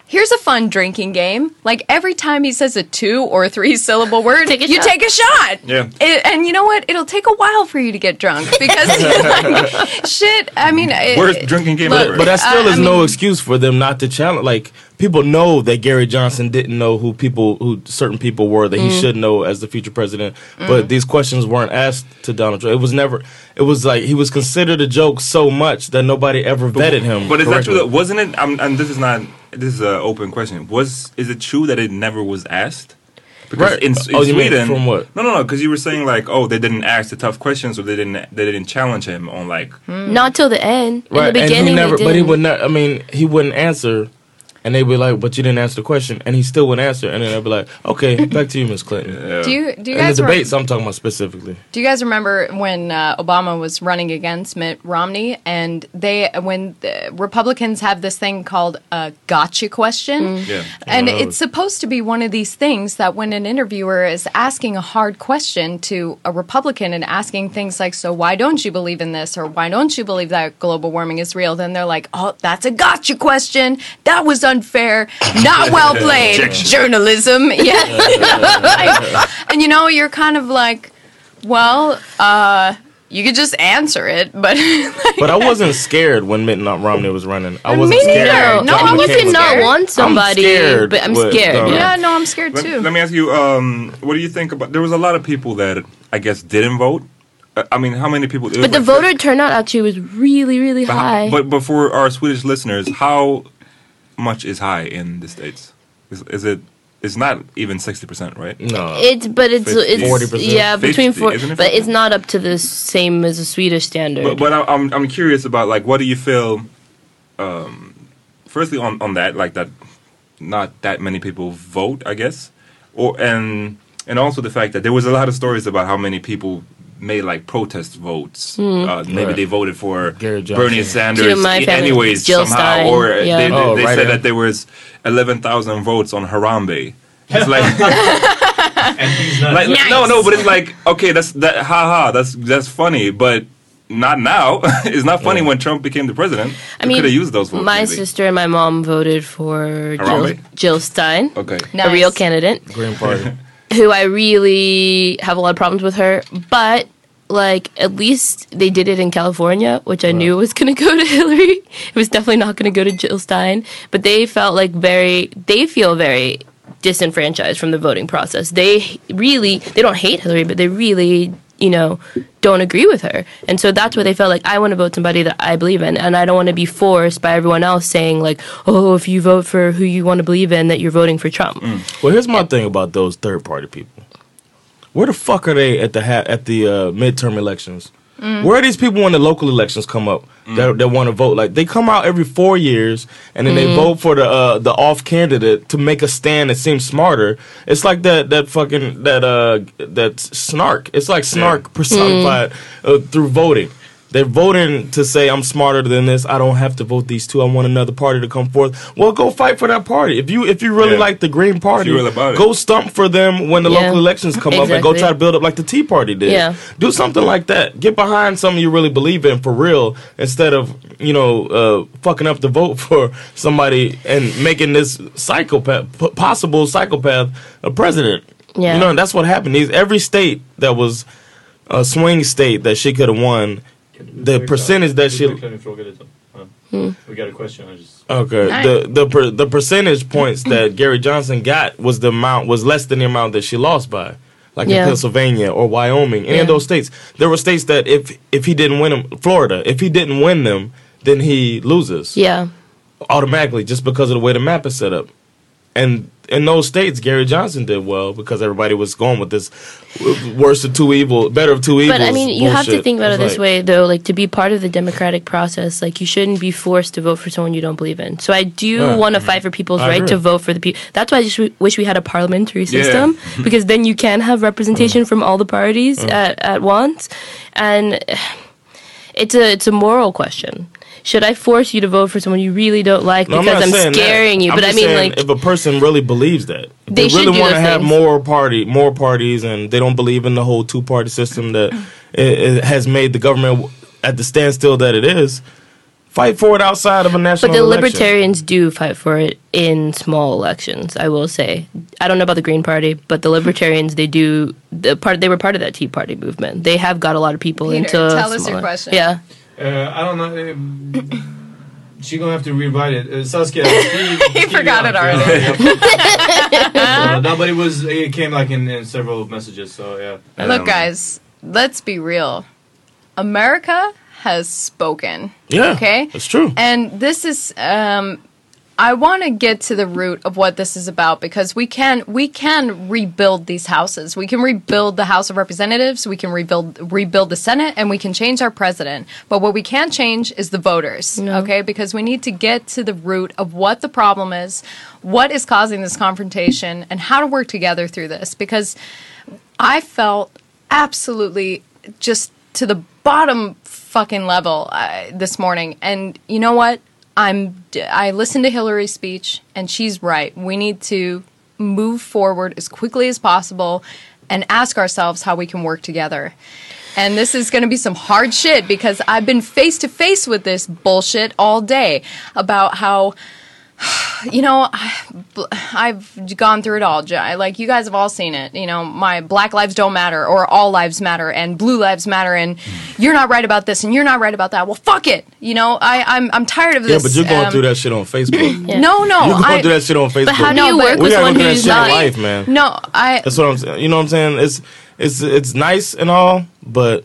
Here's a fun drinking game. Like every time he says a two or three syllable word, Take you shot. take a shot. Yeah. It- and you know what? It'll take a while for you to get drunk because like, shit. I mean, it- Worst drinking game Look, ever. But that still I- is I no mean- excuse for them not to challenge. Like people know that Gary Johnson didn't know who people, who certain people were that he Mm. should know as the future president. But these questions weren't asked to Donald Trump. It was never. It was like he was considered a joke so much that nobody ever vetted him. But is that true? correctly. Wasn't it? Um, and this is not. This is an open question. Was is it true that it never was asked? Because Right. in, in Oh, you mean Sweden, from what? No, no, no. Because you were saying like, oh, they didn't ask the tough questions, or they didn't they didn't challenge him on like. Not till the end. In Right, the and beginning, he never. they But he would not. I mean, he wouldn't answer, and they'd be like, "But you didn't answer the question," and he still wouldn't answer, and then they'd be like, "Okay, back to you, Miss Clinton." do you do you In guys the re- debates, I'm talking about specifically. Do you guys remember when uh, Obama was running against Mitt Romney, and they when the Republicans have this thing called a gotcha question, Yeah. and Oh. it's supposed to be one of these things that when an interviewer is asking a hard question to a Republican and asking things like, "So why don't you believe in this?" or "Why don't you believe that global warming is real?" Then they're like, "Oh, that's a gotcha question. That was unfair. Not well played. Journalism." Yeah. And you know, you're kind of like, well, uh, you could just answer it, but But I wasn't scared when Mitt Romney was running. I wasn't Me scared. neither. No, No, John I you wasn't McCain can was not scared. want somebody, scared but I'm with scared. Donald. yeah. yeah, no, I'm scared Let, too. let me ask you. Um, what do you think about? There was a lot of people that I guess didn't vote. Uh, I mean, how many people? it But the like- voter turnout actually was really, really But, how- high. but but for our Swedish listeners, how much is high in the states? Is, is it? It's not even sixty percent, right? No. it's but it's 50, it's 40%. yeah between 50, four, isn't it but it's not up to the same as a Swedish standard. But but I- I'm I'm curious about like what do you feel, um, firstly on on that like that not that many people vote i guess or and and also the fact that there was a lot of stories about how many people made like protest votes uh, maybe Right. they voted for bernie sanders To my family, anyways Jill somehow Stein, or yeah. they, they, Oh, they right, said yeah. that there was 11000 votes on harambe it's like And he's not. like, no, no, but it's like okay, that's that, haha, that's that's funny, but not now. it's not funny when Trump became the president. I mean, could have used those votes. my maybe. sister and my mom voted for Jill, Jill Stein, Okay. a real candidate. Green Party. Who I really have a lot of problems with her, but like at least they did it in California, which I knew was going to go to Hillary. It was definitely not going to go to Jill Stein, but they felt like very they feel very disenfranchised from the voting process. They really they don't hate Hillary, but they really you know don't agree with her and so that's why they felt like i want to vote somebody that i believe in and i don't want to be forced by everyone else saying like oh if you vote for who you want to believe in that you're voting for trump Well, here's my thing about those third party people. Where the fuck are they at the ha- at the uh, midterm elections? Where are these people when the local elections come up that, that want to vote? Like they come out every four years and then they vote for the uh, the off candidate to make a stand that seems smarter. It's like that that fucking that uh that snark. It's like snark personified uh, through voting. They're voting to say I'm smarter than this. I don't have to vote these two. I want another party to come forth. Well, go fight for that party. If you if you really Yeah. like the Green Party, really go stump for them when the Yeah. local elections come up and go try to build up like the Tea Party did. Yeah. Do something like that. Get behind something you really believe in for real instead of, you know, uh, fucking up the vote for somebody and making this psychopath, p- possible psychopath, a president. Yeah. You know, that's what happened. These, every state that was a swing state that she could have won, the percentage that she. Hmm. We got a question. I just. Okay. Nice. The the per, the percentage points that Gary Johnson got was the amount was less than the amount that she lost by. Like Yeah. in Pennsylvania or Wyoming, any of those states. There were states that if if he didn't win them, Florida, if he didn't win them, then he loses yeah automatically just because of the way the map is set up. And in those states, Gary Johnson did well because everybody was going with this worse of two evil, better of two evils. But I mean, you have to think about it this like- way, though. Like to be part of the democratic process, like you shouldn't be forced to vote for someone you don't believe in. So I do Yeah. want to fight for people's I right agree. to vote for the people. That's why I just w- wish we had a parliamentary system because then you can have representation Mm. from all the parties at, at once, and it's a it's a moral question. Should I force you to vote for someone you really don't like No, because I'm, saying that. scaring you? I'm but I mean, like, if a person really believes that, They they, really want to have things. more party, more parties, and they don't believe in the whole two party system that it, it has made the government at the standstill that it is. Fight for it outside of a national. But the election. libertarians do fight for it in small elections. I will say. I don't know about the Green Party, but the libertarians they do. The part they were part of that Tea Party movement. They have got a lot of people Peter, into. tell us your question. Yeah. Uh, I don't know. Uh, she gonna have to rewrite it. Uh, Saskia, speed, speed forgot it already. yeah. Uh, no, but it was. It came like in, in several messages. So yeah. Look, guys, let's be real. America has spoken. Yeah, Okay. it's true. And this is um I want to get to the root of what this is about because we can we can rebuild these houses. We can rebuild the House of Representatives, we can rebuild rebuild the Senate and we can change our president. But what we can't change is the voters, okay? Because we need to get to the root of what the problem is, what is causing this confrontation and how to work together through this because I felt absolutely just to the bottom fucking level uh, this morning. And you know what? I'm I listened to Hillary's speech and she's right. We need to move forward as quickly as possible and ask ourselves how we can work together. And this is going to be some hard shit because I've been face to face with this bullshit all day about how you know, I- I've gone through it all. Like you guys have all seen it. You know, my Black Lives Don't Matter or All Lives Matter and Blue Lives Matter and you're not right about this and you're not right about that. Well, fuck it. You know, I, I'm I'm tired of this. Yeah, but you're going um, through that shit on Facebook. No, no, You're going I, through that shit on Facebook. But how do No, you but- work we with gotta go someone through that who's shit in not? life, man. no, I. That's what I'm saying. You know what I'm saying? It's it's it's nice and all, but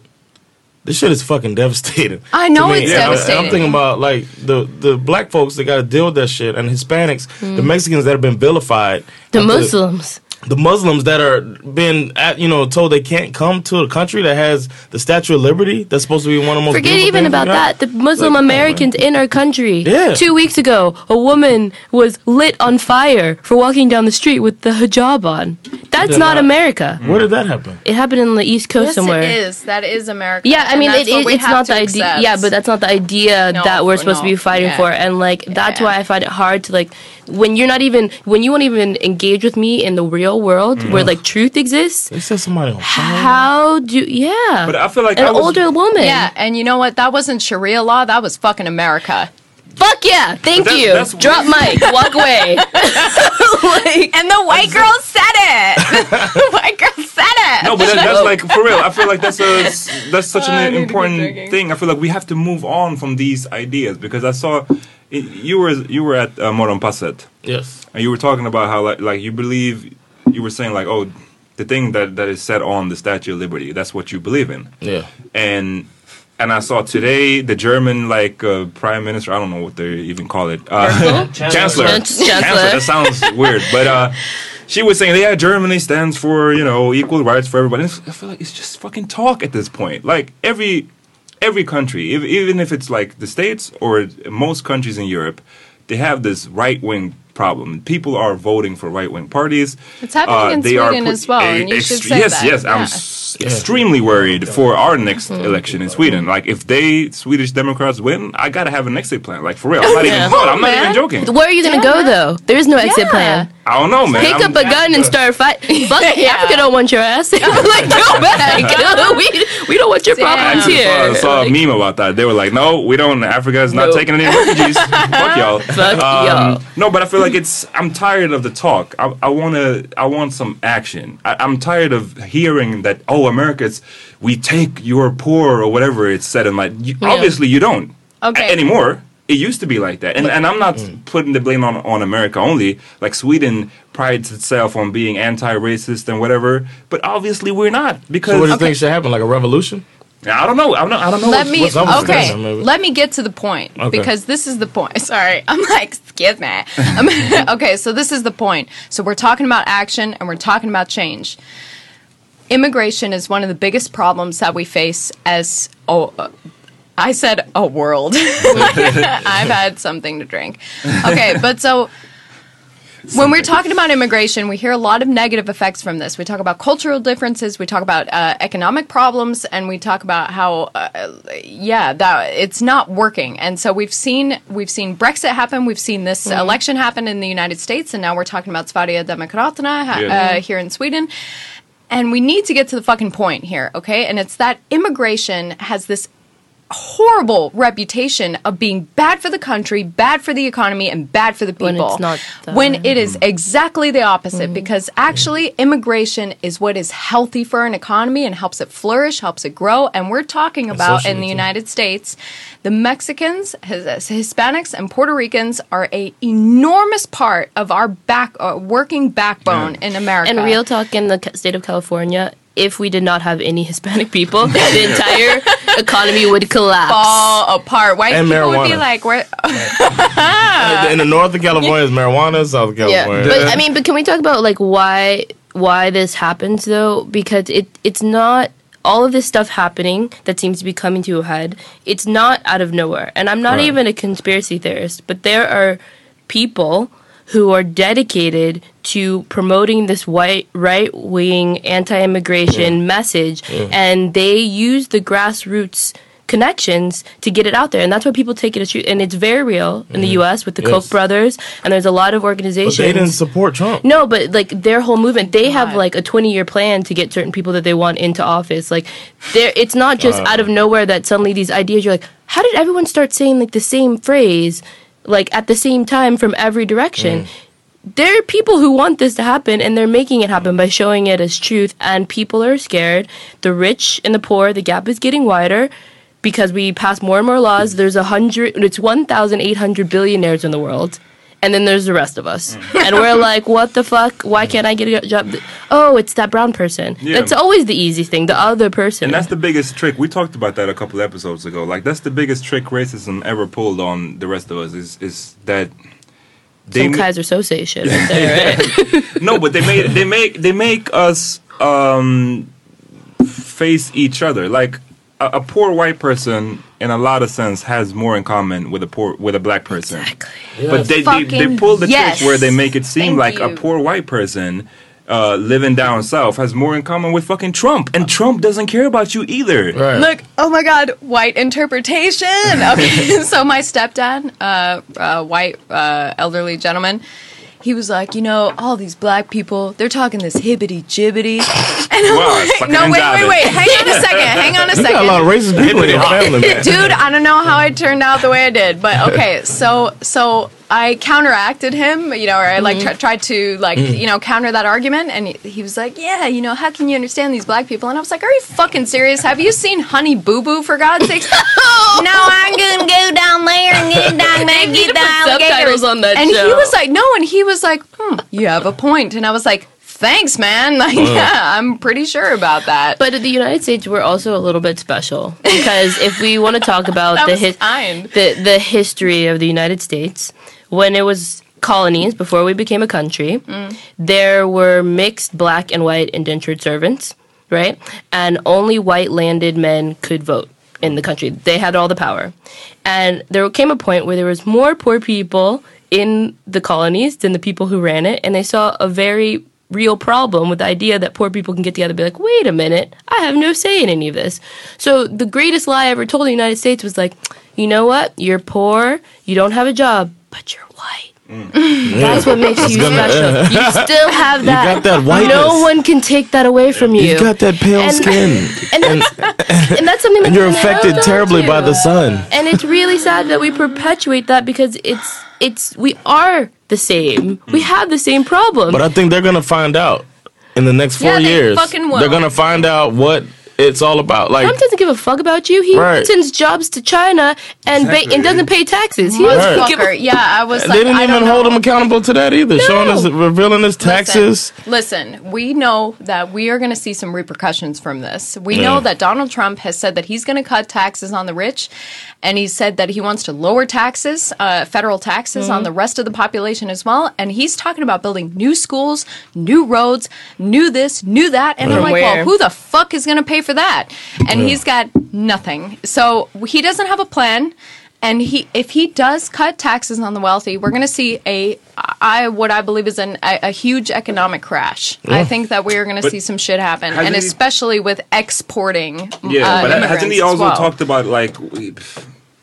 this shit is fucking devastating. I know it's I- and devastating. I'm thinking about like the the black folks that got to deal with that shit, and Hispanics, Hmm. the Mexicans that have been vilified, The Muslims. The Muslims that are being at, you know told they can't come to a country that has the Statue of Liberty that's supposed to be one of the most Forget even about we got. that. The Muslim Like, come on, Americans in our country. Yeah. Two weeks ago, a woman was lit on fire for walking down the street with the hijab on. That's not not- America. Mm. Where did that happen? It happened in the East Coast Yes, somewhere. it is. That is America. Yeah, I mean, it, it, it's not to the idea. Yeah, but that's not the idea No, that we're supposed to be fighting yeah. for. And like, that's Yeah. why I find it hard to like when you're not even when you won't even engage with me in the real world Mm. where like truth exists. They set somebody on fire. How do yeah? But I feel like an I was- older woman. Yeah, and you know what? That wasn't Sharia law. That was fucking America. Fuck yeah! Thank that- you. that's- Drop mic. Walk away. like, And the white girl said it. the white girl said it. No, but that, that's like for real. I feel like that's a that's such Oh, an need to keep important thing. I feel like we have to move on from these ideas because I saw it, you were you were at uh, Morgonpasset Yes. and you were talking about how like, like you believe you were saying like oh the thing that that is set on the Statue of Liberty that's what you believe in. Yeah. and and I saw today the German like uh, prime minister I don't know what they even call it uh, chancellor? Chan- chancellor. that sounds weird but uh she was saying yeah Germany stands for you know equal rights for everybody. And I feel like it's just fucking talk at this point. Like every every country if, even if it's like the states or most countries in Europe they have this right wing problem people are voting for right wing parties It's happening uh, in they Sweden put- as well, and you should ext- say yes that, yes I'm yeah. s- extremely worried for our next mm-hmm. election in Sweden. Like if they Swedish Democrats win, I gotta have an exit plan. Like for real, I'm not oh, Yeah. even. I'm not oh, even joking. where are you gonna go though? There is no exit Yeah. plan. I don't know, man. Pick I'm- up a gun and start fighting. But Yeah. Africa don't want your ass. like go back. we we don't want your Damn. Problems actually here. saw, saw Like, a meme about that. They were like, "No, we don't. Africa is not Nope. taking any refugees. Fuck y'all." Fuck Um, y'all. No, but I feel like it's. I'm tired of the talk. I, I want to. I want some action. I, I'm tired of hearing that. Oh, America's. We take your poor or whatever it's said in my. You, Obviously, you don't. Okay. a- anymore. It used to be like that, and and I'm not mm. putting the blame on on America only. Like Sweden prides itself on being anti-racist and whatever, but obviously we're not because So what do you think should happen? Like a revolution? I don't know. I don't. I don't know. Let what's- me what's up okay. Let me get to the point Okay. because this is the point. Sorry, I'm like, excuse me. Okay, so this is the point. So we're talking about action and we're talking about change. Immigration is one of the biggest problems that we face as oh. I said a world. I've had something to drink. Okay, but so when we're talking about immigration, we hear a lot of negative effects from this. We talk about cultural differences, we talk about uh, economic problems, and we talk about how, uh, yeah, that it's not working. And so we've seen we've seen Brexit happen, we've seen this election happen in the United States, and now we're talking about Sverige Demokraterna ha- Yeah. uh, here in Sweden. And we need to get to the fucking point here, okay? And it's that immigration has this horrible reputation of being bad for the country, bad for the economy, and bad for the people. When it's not that. When it is exactly the opposite, because actually immigration is what is healthy for an economy and helps it flourish, helps it grow. And we're talking about in the. United States, the Mexicans, His- Hispanics, and Puerto Ricans are a enormous part of our back uh, working backbone in America. And real talk in the state of California, if we did not have any Hispanic people, the entire economy would collapse. fall apart. White And people would be like, "Where?" In the north of California is marijuana, south of Yeah, California. but I mean, but can we talk about like why why this happens though? Because it it's not all of this stuff happening that seems to be coming to a head. It's not out of nowhere, and I'm not Right. even a conspiracy theorist, but there are people who are dedicated to promoting this white right wing anti immigration message, and they use the grassroots connections to get it out there and that's why people take it as true and it's very real in the mm-hmm. US with the Yes. Koch brothers and there's a lot of But organizations they didn't support Trump. no, but like their whole movement, they have like a 20 year plan to get certain people that they want into office. Like, there, it's not just out of nowhere that suddenly these ideas. You're like, how did everyone start saying like the same phrase, like at the same time from every direction? Mm. There are people who want this to happen, and they're making it happen by showing it as truth. And people are scared. The rich and the poor, the gap is getting wider. Because we pass more and more laws, there's a hundred, it's 1,800 billionaires in the world and then there's the rest of us. and we're like, what the fuck? Why can't I get a job? Oh, it's that brown person. Yeah. That's always the easy thing, the other person. And that's the biggest trick. We talked about that a couple episodes ago. Like that's the biggest trick racism ever pulled on the rest of us is is that they Some Keyser Söze shit right there, right? no, but they make they make they make us um, face each other. Like a, a poor white person, in a lot of sense, has more in common with a poor with a black person. But they, they they pull the yes. trick where they make it seem Thank like a poor white person. Uh, living down south has more in common with fucking Trump, and Trump doesn't care about you either. Right. Look, oh my God, white interpretation. Okay, so my stepdad, uh, uh, white uh, elderly gentleman, he was like, you know, all these black people, they're talking this hibbity jibbity. And I'm Wow, like, no, wait, Punjabi. wait, wait, hang on a second, hang on a second. You got a lot of second. racist people in your family, man. Dude, I don't know how I turned out the way I did, but okay, so so I counteracted him, you know, or I like Mm-hmm. tr- tried to like you know counter that argument, and he, he was like, "Yeah, you know, how can you understand these black people?" And I was like, "Are you fucking serious? Have you seen Honey Boo Boo for God's sakes?" no, I'm gonna go down there and get down there and get alligators. subtitles on that And he was like, "No," and he was like, "Hmm, you have a point," and I was like. Thanks, man. Like, yeah, I'm pretty sure about that. But in the United States, we're also a little bit special because if we want to talk about the, his- the the history of the United States, when it was colonies before we became a country, there were mixed black and white indentured servants, right? And only white landed men could vote in the country. They had all the power. And there came a point where there was more poor people in the colonies than the people who ran it, and they saw a very real problem with the idea that poor people can get together and be like, wait a minute, I have no say in any of this. So the greatest lie ever told in the United States was like, you know what? You're poor, you don't have a job, but you're white. Mm. That's what makes you gonna- special. You still have that. You got that whiteness. No one can take that away from you. You got that pale And- skin. and, that's, and that's something that And you're affected terribly by the sun. And it's really sad that we perpetuate that because it's it's we are the same. We mm. have the same problem. But I think they're gonna find out in the next four Yeah, they years. fucking will. They're gonna find out what it's all about. Like Trump doesn't give a fuck about you. He Right. sends jobs to China and ba- and doesn't pay taxes. He doesn't Right. give a Motherfucker. Yeah, I was they like, didn't I even hold know. him accountable to that either. Showing us revealing his taxes. Listen, listen, we know that we are going to see some repercussions from this. We know that Donald Trump has said that he's going to cut taxes on the rich, and he said that he wants to lower taxes, uh, federal taxes on the rest of the population as well. And he's talking about building new schools, new roads, new this, new that. And I'm like, where? well, who the fuck is going to pay for that? And he's got nothing. So he doesn't have a plan. And he, if he does cut taxes on the wealthy, we're going to see a, I what I believe is an, a, a huge economic crash. I think that we are going to see some shit happen, and he- especially with exporting. Yeah, uh, but hasn't he also well. talked about like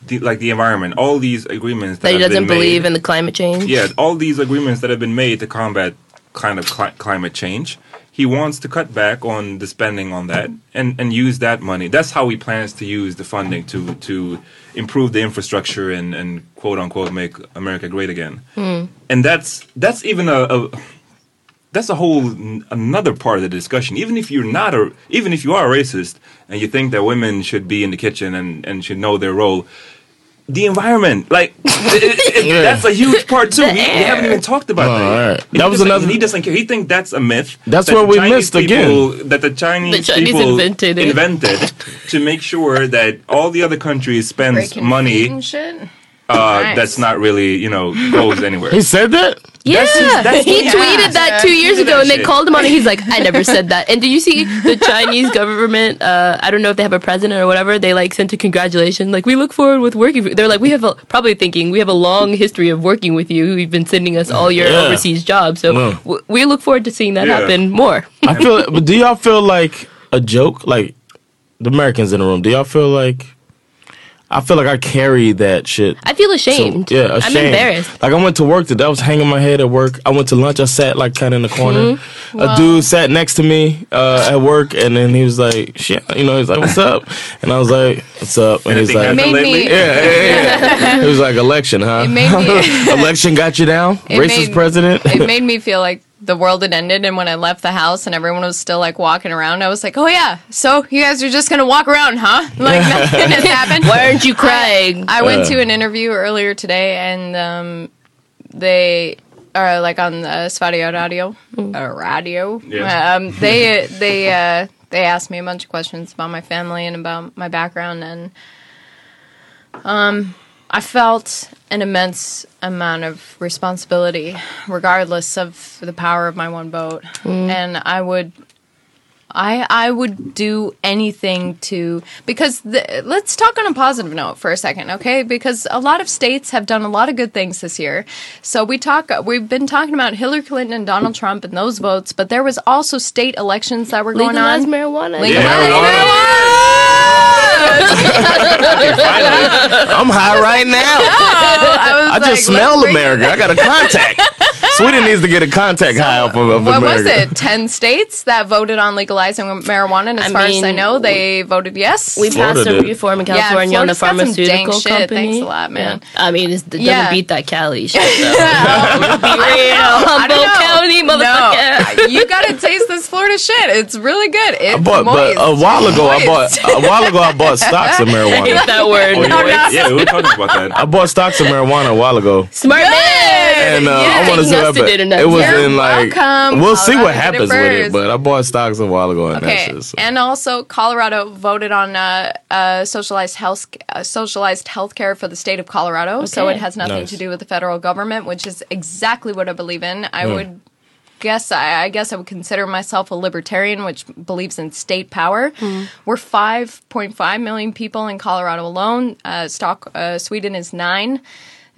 the, like the environment, all these agreements that, that he have doesn't been believe made, in the climate change. Yeah, all these agreements that have been made to combat kind of cli- climate change. He wants to cut back on the spending on that and, and use that money. That's how he plans to use the funding to to improve the infrastructure and, and quote unquote make America great again. Hmm. And that's that's even a, a that's a whole n- another part of the discussion. Even if you're not a, even if you are a racist and you think that women should be in the kitchen and, and should know their role, the environment, like it- it- it- that's a huge part too. We, we haven't even talked about Oh, that. all right. And he That was doesn't- another- He doesn't care. He thinks that's a myth. That's that where we Chinese missed again. people- That the Chinese, The Chinese people invented invented to make sure that all the other countries spends Breaking money shit. Uh, Nice. that's not really you know goes anywhere. He said that. Yeah, That's his- that's he his- tweeted that two years ago, that and they shit. called him on it. He's like, "I never said that." And do you see the Chinese government? Uh, I don't know if they have a president or whatever. They like sent a congratulation, like, "We look forward with working." with-" They're like, "We have a, probably thinking we have a long history of working with you. You've been sending us all your Yeah. overseas jobs, so Yeah. w- we look forward to seeing that Yeah. happen more." I feel. but do y'all feel like a joke? Like the Americans in the room. Do y'all feel like? I feel like I carry that shit. I feel So, ashamed. yeah, ashamed. I'm embarrassed. Like I went to work today. I was hanging my head at work. I went to lunch. I sat like kind of in the corner. Mm-hmm. A dude sat next to me uh, at work, and then he was like, "Shit," you know, he's like, "What's up?" And I was like, "What's up?" And he's like, Made me- "Yeah, yeah, yeah." It was like election, huh? It made me- election got you down. It Racist made- president. it made me feel like the world had ended and when i left the house and everyone was still like walking around i was like oh yeah so you guys are just gonna walk around huh? Like nothing has happened. Why aren't you crying? i went to an interview earlier today and um, they are like on the Svadio radio. Uh, radio? Yeah. um, they they uh, they asked me a bunch of questions about my family and about my background and um I felt an immense amount of responsibility, regardless of the power of my one vote, mm. and I would. I I would do anything to because the, let's talk on a positive note for a second, okay? Because a lot of states have done a lot of good things this year. So we talk we've been talking about Hillary Clinton and Donald Trump and those votes, but there was also state elections that were going Legalize on. marijuana. Legalize I'm high right now. I, I was just like, smell America. I got a contact. Sweden needs to get a contact high off of, of What America. was it? Ten states that voted on legalizing marijuana, and as I far as I know, they voted yes. We passed Florida a reform in Yeah, California on the Florida's some dang pharmaceutical shit. company. Thanks a lot, man. Yeah. I mean, it's, it doesn't Yeah. beat that Cali shit though. I don't know. Humboldt County, motherfucker. No, you gotta taste this Florida shit. It's really good. It's But, but a while ago, I bought a while ago I bought stocks of I marijuana. hate that word. Oh, No, were- no. yeah, we were talking about that. I bought stocks of marijuana a while ago. Smart man. And uh, Yeah. I want to Taking see us what to dinner happened. next It was You're in like welcome. we'll see what happens with it. But I bought stocks a while ago and Okay, that shit. so- and also Colorado voted on uh, uh, socialized health uh, socialized healthcare for the state of Colorado, so it has nothing Nice. to do with the federal government, which is exactly what I believe in. I would guess I, I guess I would consider myself a libertarian, which believes in state power. We're 5.5 million people in Colorado alone. Uh, stock uh, Sweden is nine.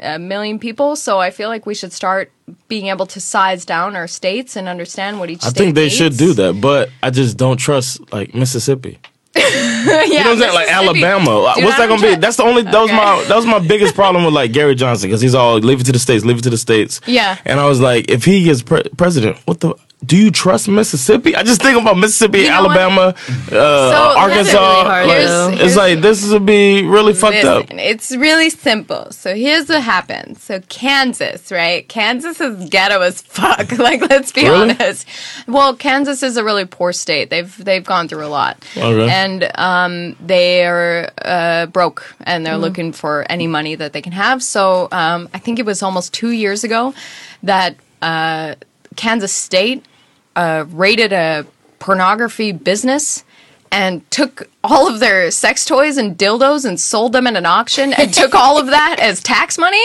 A million people, so I feel like we should start being able to size down our states and understand what each. I think they should do that, but I just don't trust like Mississippi. yeah, You know what I'm saying? Like Alabama. Dude, What's that gonna be? That's the only. That was my. That was my biggest problem with like Gary Johnson because he's all leave it to the states, leave it to the states. Yeah. And I was like, if he gets pre- president, what the? Do you trust Mississippi? I just think about Mississippi, You know? Alabama, uh, Arkansas. really like, it's like this would be really fucked up. It's really simple. So here's what happened. So Kansas, right? Kansas is ghetto as fuck. like, let's be Really? honest. Well, Kansas is a really poor state. They've they've gone through a lot, Okay. and um, they are uh, broke, and they're looking for any money that they can have. So um, I think it was almost two years ago that uh, Kansas State uh, raided a pornography business and took all of their sex toys and dildos and sold them at an auction and took all of that as tax money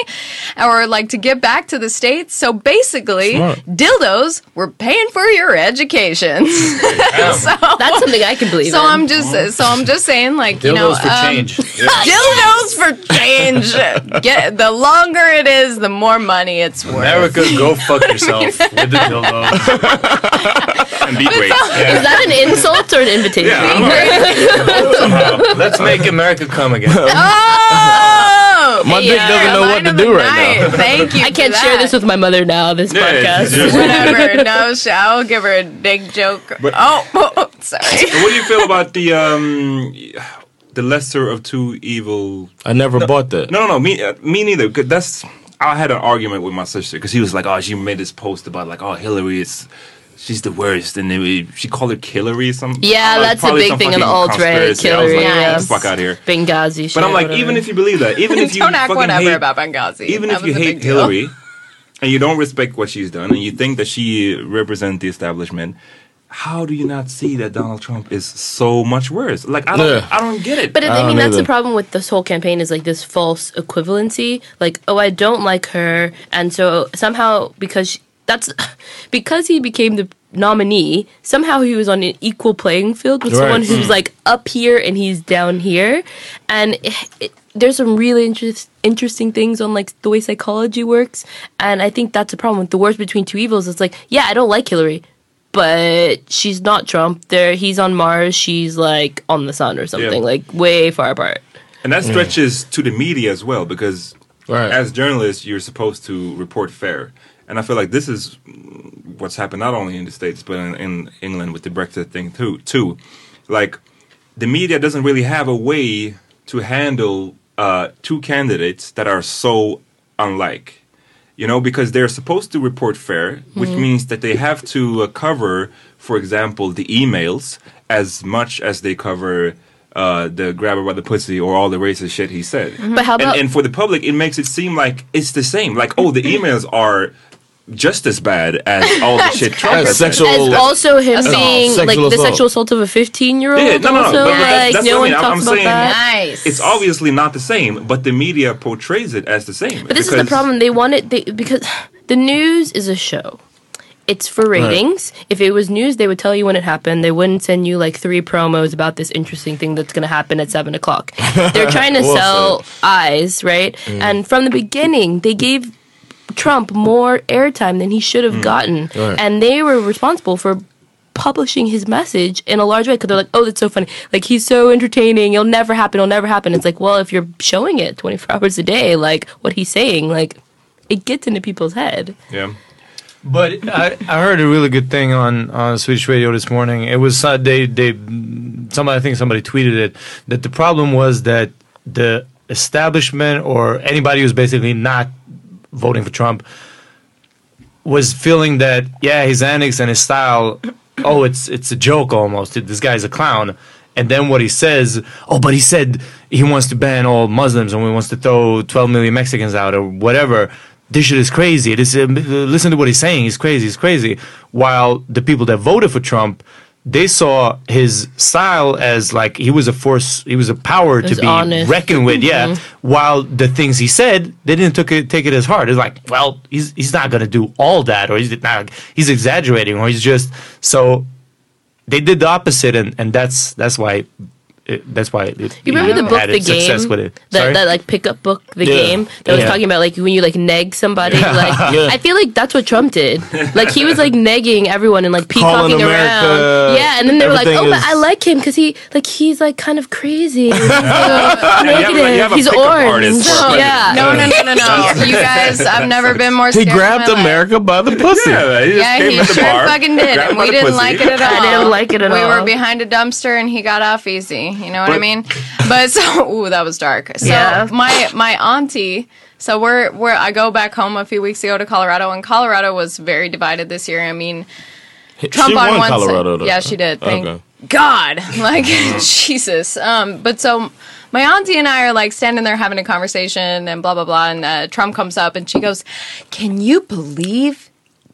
or like to give back to the states. So basically, Smart. dildos were paying for your education. so That's something I can believe so in. I'm just so I'm just saying like you know Dildos for um, change. dildos for change. Get the longer it is, the more money it's worth. America, go fuck yourself with the dildo. And beat rates. Is that an insult or an invitation? Somehow. Let's make America come again. Oh, My dick doesn't know what to do the right now. Thank you. I can't for share this with my mother now. This Yeah, podcast. just- Whatever. No, I'll give her a dick joke. But- oh, sorry. what do you feel about the um, the lesser of two evil? I never bought that. No, no, no. Me, uh, me neither. 'cause that's. I had an argument with my sister because he was like, "Oh, she made this post about like, oh, Hillary is." She's the worst, and then she called her Hillary. or Some Yeah, uh, that's a big thing on the fucking alt-right, conspiracy. I was Hillary, like, yeah. "Get the fuck out here. Benghazi shit. But I'm like, whatever. even if you believe that, even if you Don't act fucking whatever hate, about Benghazi. even That if you hate big deal. Hillary and you don't respect what she's done and you think that she represents the establishment, how do you not see that Donald Trump is so much worse? Like I don't, Yeah. I don't get it. But I I mean, don't that's the problem with this whole campaign is like this false equivalency. Like, oh, I don't like her, and so somehow because she, that's because he became the nominee, somehow he was on an equal playing field with Right. someone who's hmm. like up here and he's down here, and it, it, there's some really interest, interesting things on like the way psychology works, and I think that's a problem with the worst between two evils. It's like, yeah, I don't like Hillary. But she's not Trump. There, he's on Mars. She's like on the sun or something, like way far apart. and that hmm. stretches to the media as well because Right. as journalists, you're supposed to report fair. And I feel like this is what's happened not only in the states but in, in England with the Brexit thing too. Too, like the media doesn't really have a way to handle uh, two candidates that are so unlike. You know, because they're supposed to report fair, which means that they have to uh, cover, for example, the emails as much as they cover uh, the grabber by the pussy or all the racist shit he said. But how about and, and for the public, it makes it seem like it's the same. Like, oh, the emails are just as bad as all the shit Trump As sexual- As also him Assault. being like Sexual the sexual assault of a 15 year old. Yeah, no, no, no, also, but- but like that's no what I one mean. I'm- talks I'm about saying- that. Nice. It's obviously not the same, but the media portrays it as the same. But this is the problem. They want it they, because the news is a show. It's for ratings. If it was news, they would tell you when it happened. They wouldn't send you like three promos about this interesting thing that's going to happen at seven o'clock. They're trying to Well sell eyes, right? Mm. And from the beginning, they gave Trump more airtime than he should have gotten, Right. and they were responsible for publishing his message in a large way because they're like, oh, that's so funny. Like he's so entertaining. It'll never happen. It'll never happen. It's like, well, if you're showing it 24 hours a day, like what he's saying, like it gets into people's head. Yeah. But I, I heard a really good thing on, on Swedish radio this morning. It was uh, they they somebody I think somebody tweeted it that the problem was that the establishment or anybody who's basically not voting for Trump was feeling that yeah his antics and his style oh it's it's a joke almost. This guy's a clown. And then what he says oh but he said he wants to ban all Muslims and he wants to throw 12 million Mexicans out or whatever. This shit is crazy. This uh, listen to what he's saying. He's crazy. He's crazy. While the people that voted for Trump they saw his style as like he was a force he was a power to be honest. reckoned with yeah. Mm-hmm. While the things he said they didn't took it, take it as hard. It's like well he's he's not going to do all that or he's not he's exaggerating or he's just so they did the opposite and and that's that's why it, that's why it, You remember the book, The Game? with it That, that like pickup book, The Yeah. Game, that was Yeah. talking about like when you like neg somebody. Like Yeah. I feel like that's what Trump did. Like he was like negging everyone and like Calling peacocking America, around. Yeah, and then they were like, everything "Oh, but I like him because he like he's like kind of crazy. He's, you have, like- negative. you have a he's orange. artist yeah. No, no, no, no, no. you guys, I've never been more He grabbed my life. America by the pussy. Yeah, he just Yeah, came he at the sure fucking did, and we didn't like it at all. I didn't like it at all we were behind a dumpster, and he got off easy. You know what I mean? But so, ooh, that was dark. So Yeah. my my auntie. So we're we're I go back home a few weeks ago to Colorado, and Colorado was very divided this year. I mean, Trump she on won one Colorado. side. though. Yeah, she did. Thank Okay. God. Like Jesus. Um, but so my auntie and I are like standing there having a conversation and blah blah blah, and uh, Trump comes up and she goes, "Can you believe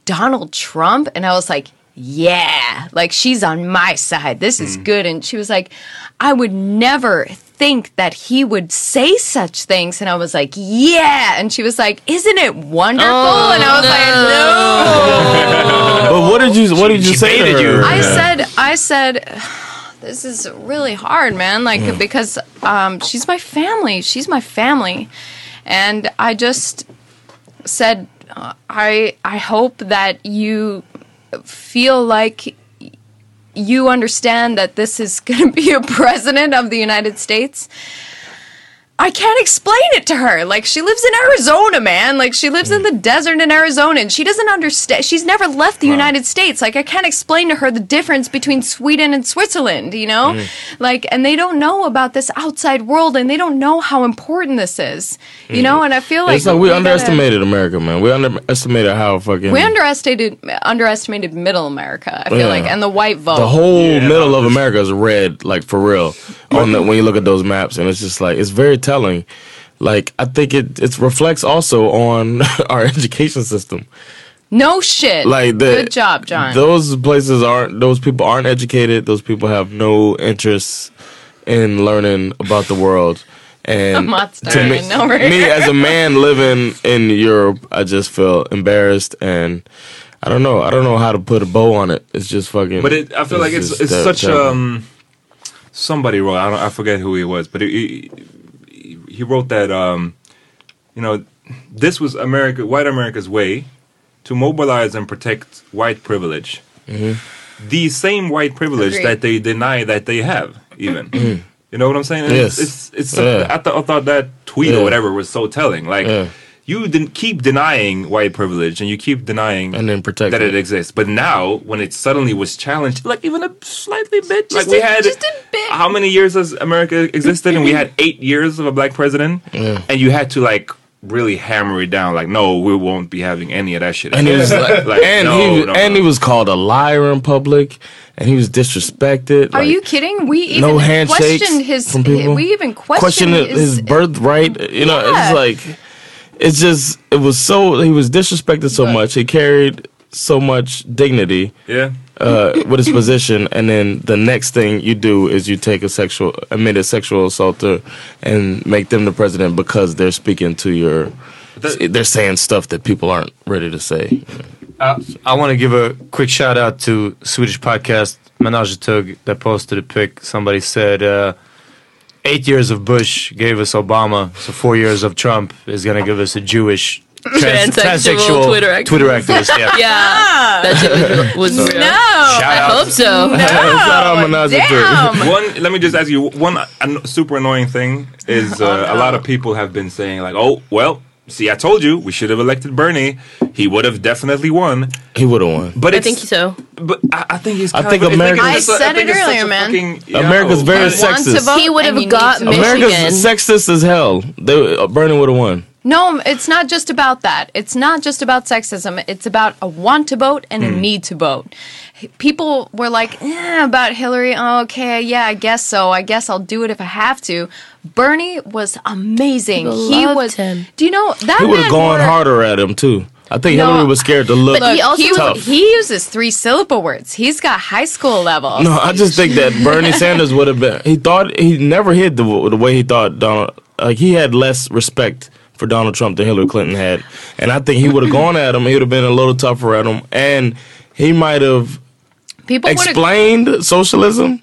Donald Trump?" And I was like. Yeah, like she's on my side. This is good. And she was like, I would never think that he would say such things. And I was like, Yeah. And she was like, Isn't it wonderful? and I was like, No. But what did you what did you she say to her? you. I said, I said, this is really hard, man. Like because um, she's my family. She's my family, and I just said, uh, I I hope that you feel like you understand that this is going to be a president of the United States. I can't explain it to her. Like she lives in Arizona, man. Like she lives in the hmm. desert in Arizona and she doesn't understand. She's never left the United States. Like I can't explain to her the difference between Sweden and Switzerland, you know? Hmm. Like and they don't know about this outside world and they don't know how important this is. You hmm. know, and I feel like it's like we, gotta- underestimated America, man. We underestimated how fucking we underestimated underestimated middle America, I feel Yeah. like, and the white vote. the whole middle of America is red, like for real. On the, when you look at those maps, and it's just like it's very telling. Like I think it it reflects also on our education system. no shit. Like the, Good job, John. Those places aren't. Those people aren't educated. Those people have no interest in learning about the world. And I'm not to me, over me as a man living in Europe, I just feel embarrassed and. I don't know. I don't know how to put a bow on it. It's just fucking. But it, I feel like it's it's such terrible. um somebody wrote I don't I forget who he was, but he he, he wrote that um you know this was America white America's way to mobilize and protect white privilege. The same white privilege Agreed. that they deny that they have, even. You know what I'm saying? And Yes. It's it's, it's Yeah. I, th- I thought that tweet Yeah. or whatever was so telling. Like Yeah. You didn't keep denying white privilege and you keep denying And then protect that it. it exists. But now, when it suddenly was challenged, like even a slightly bit, like Just we a- had just a bit. how many years has America existed, and we had eight years of a black president, and you had to like really hammer it down, like no, we won't be having any of that shit. and he was like, Like, and no, he no, and no. he was called a liar in public, and he was disrespected. Are like, you kidding? We even no handshakes questioned his. from people. We even questioned questioned his, his, birthright. You know, Yeah. it's like it's just it was so he was disrespected so much. He carried so much dignity Yeah. uh, with his position, and then the next thing you do is you take a sexual admitted sexual assaulter and make them the president because they're speaking to your. They're saying stuff that people aren't ready to say. Uh, I want to give a quick shout out to Swedish podcast Menage a Tug that posted a pic. Somebody said uh, eight years of Bush gave us Obama, so four years of Trump is going to give us a Jewish trans- Transsexual Twitter activist. Twitter activist. Yeah. Yeah, that shit was, was real. Shout I out hope so. Shout out Menage a One, let me just ask you one an- super annoying thing is uh, a lot of people have been saying like, oh well, see, I told you we should have elected Bernie. He would have definitely won. He would have won. But I think so. But I, I think he's. I think of, America- a- I it's a- said it it's such a earlier, man. fucking- yeah, America's very You want to sexist. He would have got need to. America's sexist as hell. They, uh, Bernie would have won. No, it's not just about that. It's not just about sexism. It's about a want to vote and a need to vote. People were like, eh, about Hillary. Oh, okay, yeah, I guess so. I guess I'll do it if I have to. Bernie was amazing. People he loved was. him. Do you know that He would man have gone wore- harder at him too. I think No. Hillary was scared to look. But he also he, was- he uses three syllable words. He's got high school level. No, I just think that Bernie Sanders would have been. He thought he never hid the the way he thought Donald. Like he had less respect for Donald Trump than Hillary Clinton had, and I think he would have gone at him. He would have been a little tougher at him, and he might have People would have. explained socialism.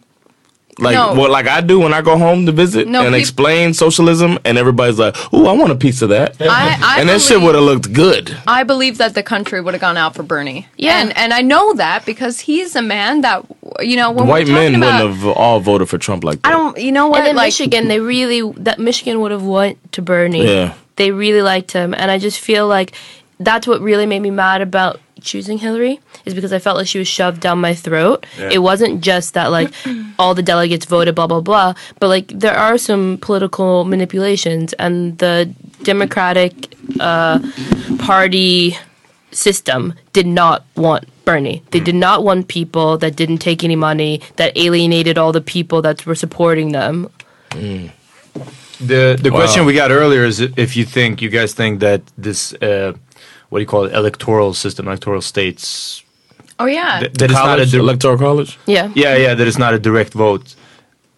Like No. what, like I do when I go home to visit No, and peop- explain socialism, and everybody's like, "Ooh, I want a piece of that," I, I and that shit would have looked good. I believe that the country would have gone out for Bernie. Yeah. and and I know that because he's a man that you know when White men about, wouldn't have all voted for Trump like that. I don't. You know what? And in like Michigan, they really that Michigan would have went to Bernie. Yeah. They really liked him, and I just feel like that's what really made me mad about choosing Hillary is because I felt like she was shoved down my throat. It wasn't just that like all the delegates voted blah blah blah, but like there are some political manipulations, and the Democratic uh, Party system did not want Bernie. They did not want people that didn't take any money, that alienated all the people that were supporting them. The the question we got earlier is if you think you guys think that this uh, what do you call it electoral system electoral states oh yeah, that, that it's not a college, electoral college. Yeah. yeah yeah that it's not a direct vote.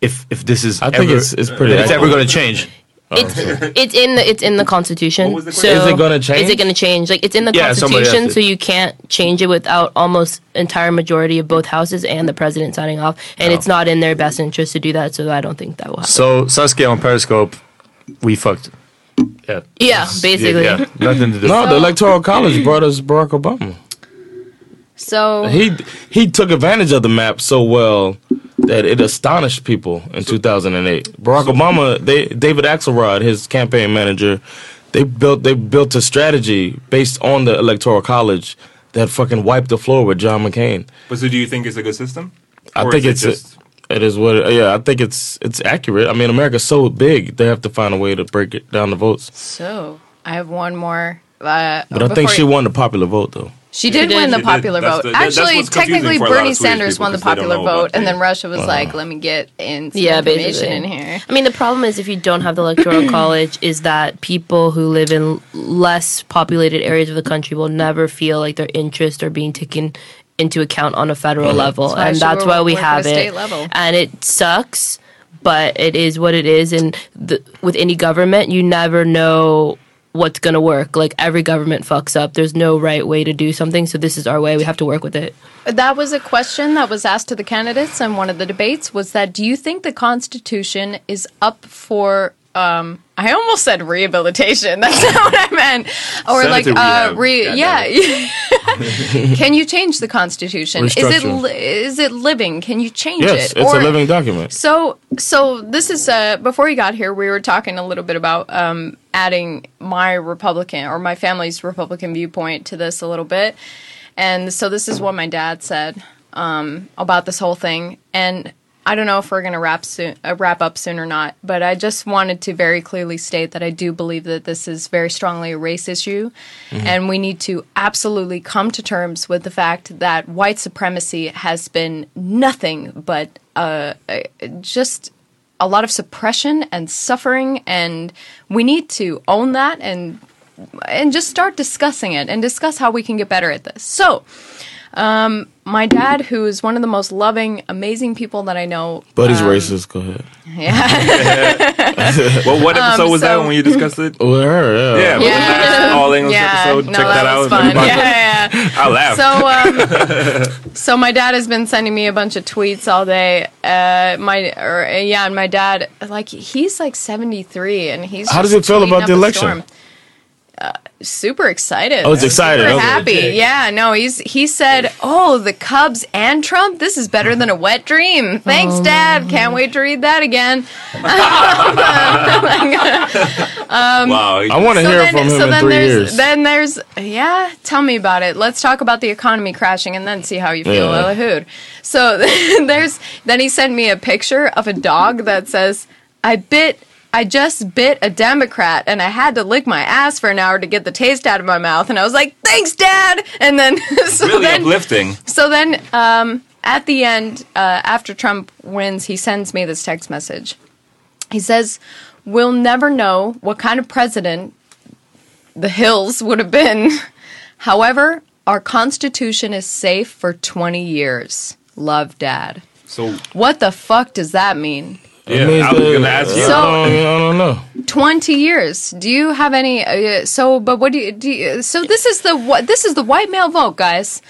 If if this is I think it's- it's pretty that it's ever going to change. It's oh, it's in the it's in the constitution. The so? Is it gonna Is change? it going to change? Like it's in the Yeah, constitution, so you can't change it without almost entire majority of both houses and the president signing off. And oh. it's not in their best interest to do that. So I don't think that will happen. So Saskia on Periscope, we fucked. Yeah, yeah, basically. yeah, nothing to do. No, the electoral college brought us Barack Obama. so He he took advantage of the map so well that it astonished people in 2008. Barack Obama, they David Axelrod, his campaign manager, they built they built a strategy based on the electoral college that fucking wiped the floor with John McCain. But so, do you think it's a good system? I Or think it's it just it is what it, yeah I think it's it's accurate. I mean America's so big they have to find a way to break it down the votes. so I have one more. Uh, But I think she you- won the popular vote though. She did did. win the popular That's vote. the- Actually, technically, for a lot of Bernie Sanders won the popular vote, and then. Russia was like, "Let me get in some Yeah, information basically. in here." I mean, the problem is if you don't have the electoral college, is that people who live in less populated areas of the country will never feel like their interests are being taken into account on a federal level, That's and she that's why we have it. state level. And it sucks, but it is what it is. And the, with any government, you never know what's gonna work. Like every government fucks up. There's no right way to do something. So this is our way. We have to work with it. That was a question that was asked to the candidates in one of the debates. Was that do you think the Constitution is up for? Um, I almost said rehabilitation. That's not what I meant. Or like, uh, re- God yeah. Can you change the Constitution? Is it li- is it living? Can you change Yes, it? it's a living document. So, so this is uh, before you got here. We were talking a little bit about um, adding my Republican or my family's Republican viewpoint to this a little bit, and so this is what my dad said um, about this whole thing. And I don't know if we're going to wrap soon, uh, wrap up soon or not, but I just wanted to very clearly state that I do believe that this is very strongly a race issue, and we need to absolutely come to terms with the fact that white supremacy has been nothing but uh, uh, just a lot of suppression and suffering, and we need to own that and and just start discussing it and discuss how we can get better at this. So, um, my dad, who is one of the most loving, amazing people that I know, But he's um, racist. Go ahead. Yeah. well, what episode Um, was that when you discussed it? With her, yeah. Yeah, was it that all English Yeah, episode. no, Check that, that out. fun. Everybody- Yeah, yeah, I laughed. So, um, so my dad has been sending me a bunch of tweets all day. Uh, my, or, uh, yeah, and my dad, like, he's like seventy three, and he's. How does it feel about the election? storm. Super excited. Oh, he's excited, Super okay. happy. Yeah, no, he's he said, "Oh, the Cubs and Trump. This is better than a wet dream." Thanks, Oh. Dad. Can't wait to read that again. Um, wow. I want to hear then, from him so in then three there's years. then there's yeah tell me about it let's talk about the economy crashing and then see how you feel Yeah. yeah. so there's then he sent me a picture of a dog that says i bit I just bit a Democrat and I had to lick my ass for an hour to get the taste out of my mouth. And I was like, thanks, Dad. And then, so really then, uplifting. so then, um, at the end, uh, after Trump wins, he sends me this text message. He says, We'll never know what kind of president the Hills would have been. However, our Constitution is safe for 20 years. Love, Dad. So What the fuck does that mean? Yeah, means I was that- gonna ask you. I, So- don't, I don't know. 20 years. Do you have any uh, so but what do you, do you so this is the what this is the white male vote, guys.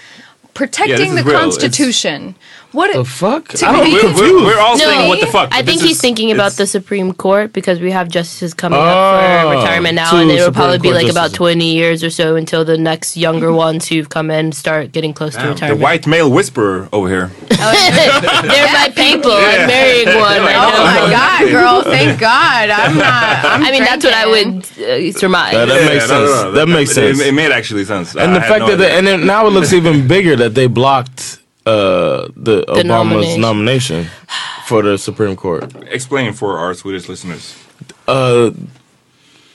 Protecting is the real. Constitution. What The fuck? I don't we're, confused. we're, we're all No, saying what the fuck. I think he's is- thinking about the Supreme Court because we have justices coming Oh, up for retirement now, and it will probably Supreme be like Court about 20 years or so until the next younger ones who've come in start getting close to retirement. the white male whisperer over here. They're my people. I'm marrying one. I Oh know. my god, girl, thank God. I'm not I'm I mean, that's what I would uh, surmise. Yeah, that makes Yeah, no, no, sense. no, That makes it- sense. It, it made actually sense. and I the fact no that, they, and then now it looks even bigger that they blocked uh, the, Obama's nomination. nomination for the Supreme Court. explain for our Swedish listeners. Uh,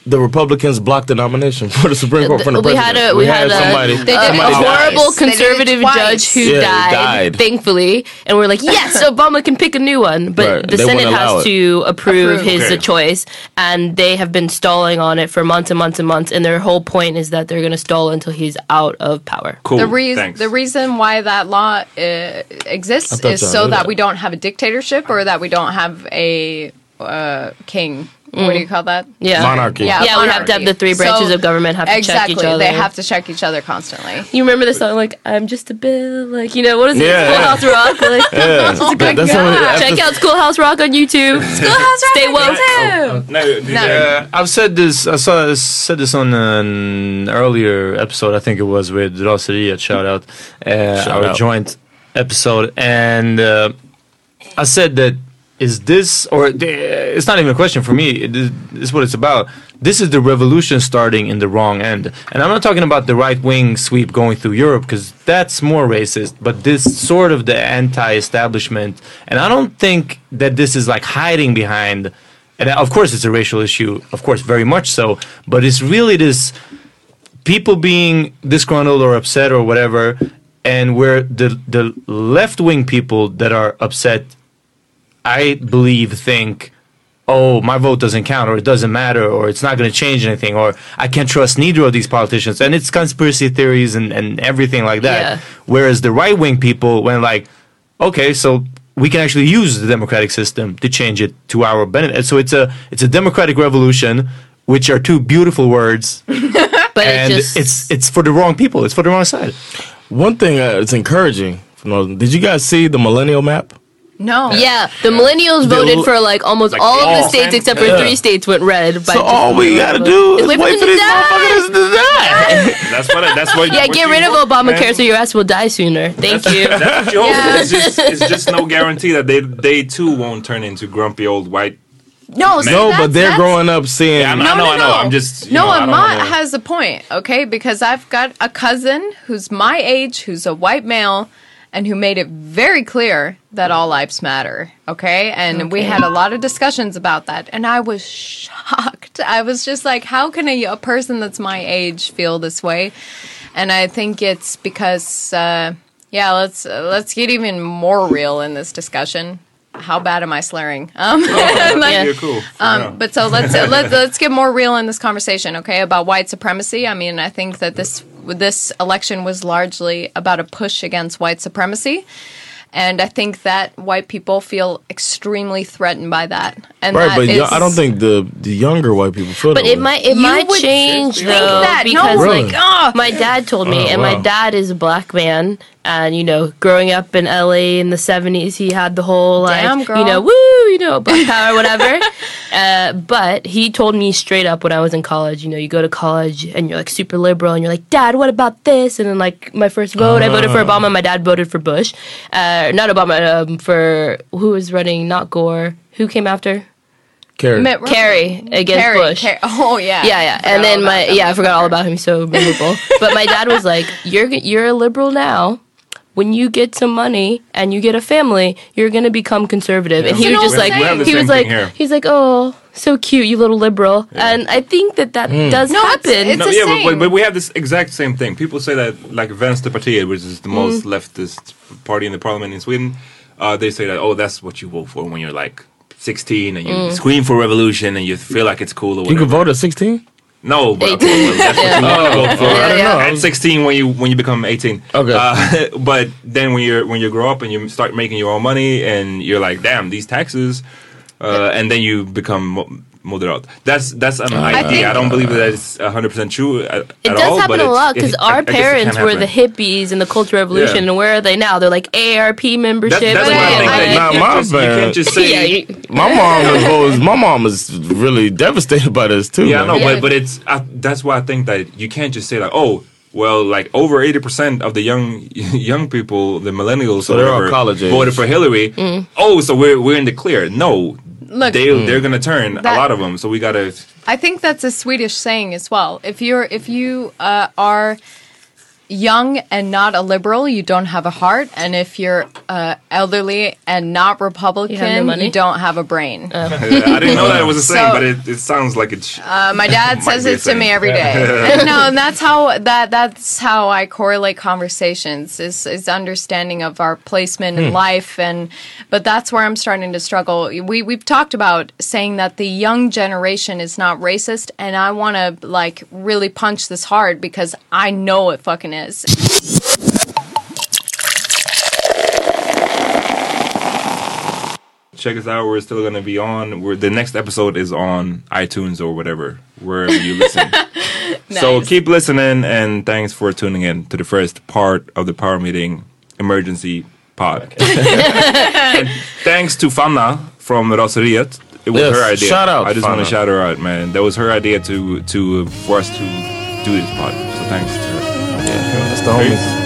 the Republicans blocked the nomination for the Supreme Court from the we president. had a we, had, a, somebody. a, They did it somebody twice. died. horrible They did conservative judge who Yeah, died, died. thankfully, and we're like, yes, Obama can pick a new one, but Right, the they Senate has it. to approve, Approve. his Okay. uh, choice, and they have been stalling on it for months and months and months, and their whole point is that they're going to stall until he's out of power. Cool. the reason Thanks. the reason why that law uh, exists is so that that. we don't have a dictatorship or that we don't have a uh, king. What do you call that? Yeah, Monarchy. Yeah, Yeah, we have to have the three branches of government have to check each other. They have to check each other constantly. You remember the song like "I'm just a bill," like you know what is it? Yeah, Schoolhouse Rock. Like, Yeah, that- that's how we- check out Schoolhouse Rock on YouTube. Schoolhouse Rock. Stay woke. No, did No. you- Uh, I've said this. I saw I said this on an earlier episode. I think it was with Roseria. Shout out, uh, Shout our out. joint episode, and uh, I said that is this or it's not even a question for me. It is, what it's about. This is the revolution starting in the wrong end, and I'm not talking about the right wing sweep going through Europe because that's more racist. But this sort of the anti-establishment, and I don't think that this is like hiding behind and of course it's a racial issue of course very much so but it's really this people being disgruntled or upset or whatever and where the the left wing people that are upset i believe think oh my vote doesn't count or it doesn't matter or it's not going to change anything or i can't trust neither of these politicians and it's conspiracy theories and, and everything like that Yeah. whereas the right wing people went like okay so we can actually use the democratic system to change it to our benefit so it's a it's a democratic revolution which are two beautiful words But and it just it's it's for the wrong people it's for the wrong side One thing uh, it's encouraging. Did you guys see the millennial map? No. yeah. The millennials voted for like almost Like all of the states cent- except for Yeah. three states went red. By So all we gotta do is Is wait, wait for them to these die. to die. That's what. That's what. Yeah, what get you rid of want, Obamacare man. so your ass will die sooner. Thank you. That's what you hope. Yeah. It's just, it's just no guarantee that they they too won't turn into grumpy old white. No, see, No, but they're growing up seeing. Yeah, I know, No, I know, no, I know. no. I'm just. You no, know, I don't Amat has a point, okay? Because I've got a cousin who's my age, who's a white male, and who made it very clear that all lives matter, okay? And we had a lot of discussions about that, and I was shocked. I was just like, how can a, a person that's my age feel this way? And I think it's because, uh, yeah, let's uh, let's get even more real in this discussion. how bad am I slurring? Um, like, You're cool. um, but so let's let's let's get more real in this conversation, okay? About white supremacy. I mean, I think that this this election was largely about a push against white supremacy, and I think that white people feel extremely threatened by that. And Right, that but is- I don't think the the younger white people feel But that it way. might it You might would change think though that. No, because Really? like oh, my dad told me, Oh, and my dad is a black man, and you know, growing up in LA in the seventies, he had the whole like Damn, you know, woo, you know, black power, whatever. uh, but he told me straight up when I was in college, you know, you go to college and you're like super liberal, and you're like, Dad, what about this? And then like my first vote, I voted for Ah. Obama. My dad voted for Bush, uh, not Obama, um, for who was running, not Gore. Who came after? Kerry. Mitt Romney. Kerry against Kerry, Bush. Kerry- oh yeah, Yeah, yeah. And then my yeah, I forgot all about him. So memorable. but my dad was like, "You're you're a liberal now. When you get some money and you get a family, you're gonna become conservative." And he You was know just like, saying? We have the he was like, here. he's like, "Oh, so cute, you little liberal." And I think that that does No, happen. it's No, a yeah, but, but, but we have this exact same thing. People say that, like Vänsterpartiet, which is the most Mm. leftist party in the parliament in Sweden, uh, they say that, oh, that's what you vote for when you're like 16 and you Mm. scream for revolution and you feel like it's cool or You whatever. can vote at 16? No, but 18. well, that's what you want to vote for. Yeah, I don't know. At 16 when you when you become 18. Okay. Uh, but then when you're when you grow up and you start making your own money and you're like, damn, these taxes, uh, and then you become mo- moderat. That's that's an idea. I, think- don't believe that it's 100 percent true at, It at does all. happen but a lot because it- I- our I guess it parents were the hippies in the Cultural Revolution, Yeah. and where are they now? They're like AARP membership. That, that's and why I think all that that. you, can't my just, you can't just say. yeah, you- My mom was my mom was really devastated by this too. Yeah, I know, Yeah. but but it's I, that's why I think that you can't just say like, oh, well, like over eighty percent of the young young people, the millennials, So or whatever, college voted for Hillary. Mm. Oh, so we're we're in the clear. No, Look, they they're gonna turn a lot of them. So we gotta. I think that's a Swedish saying as well. If you're if you uh, are young and not a liberal, you don't have a heart, and if you're uh, elderly and not Republican, money? you don't have a brain. I didn't know that it was a saying, So- but it, it sounds like it's. Uh, my dad says it to me every day. and no, and that's how that that's how I correlate conversations is is understanding of our placement in life and but that's where I'm starting to struggle. We we've talked about saying that the young generation is not racist and I want to like really punch this hard because I know it fucking is. Check us out. We're still gonna be on. We're the next episode is on iTunes or whatever wherever you listen. So keep listening, and thanks for tuning in to the first part of the Power Meeting Emergency Pod. and thanks to Fanna from Raseriet. It was Yes, her idea. shout out, I just want to shout her out, man. That was her idea to to for us to do this pod. So thanks to her. Yeah,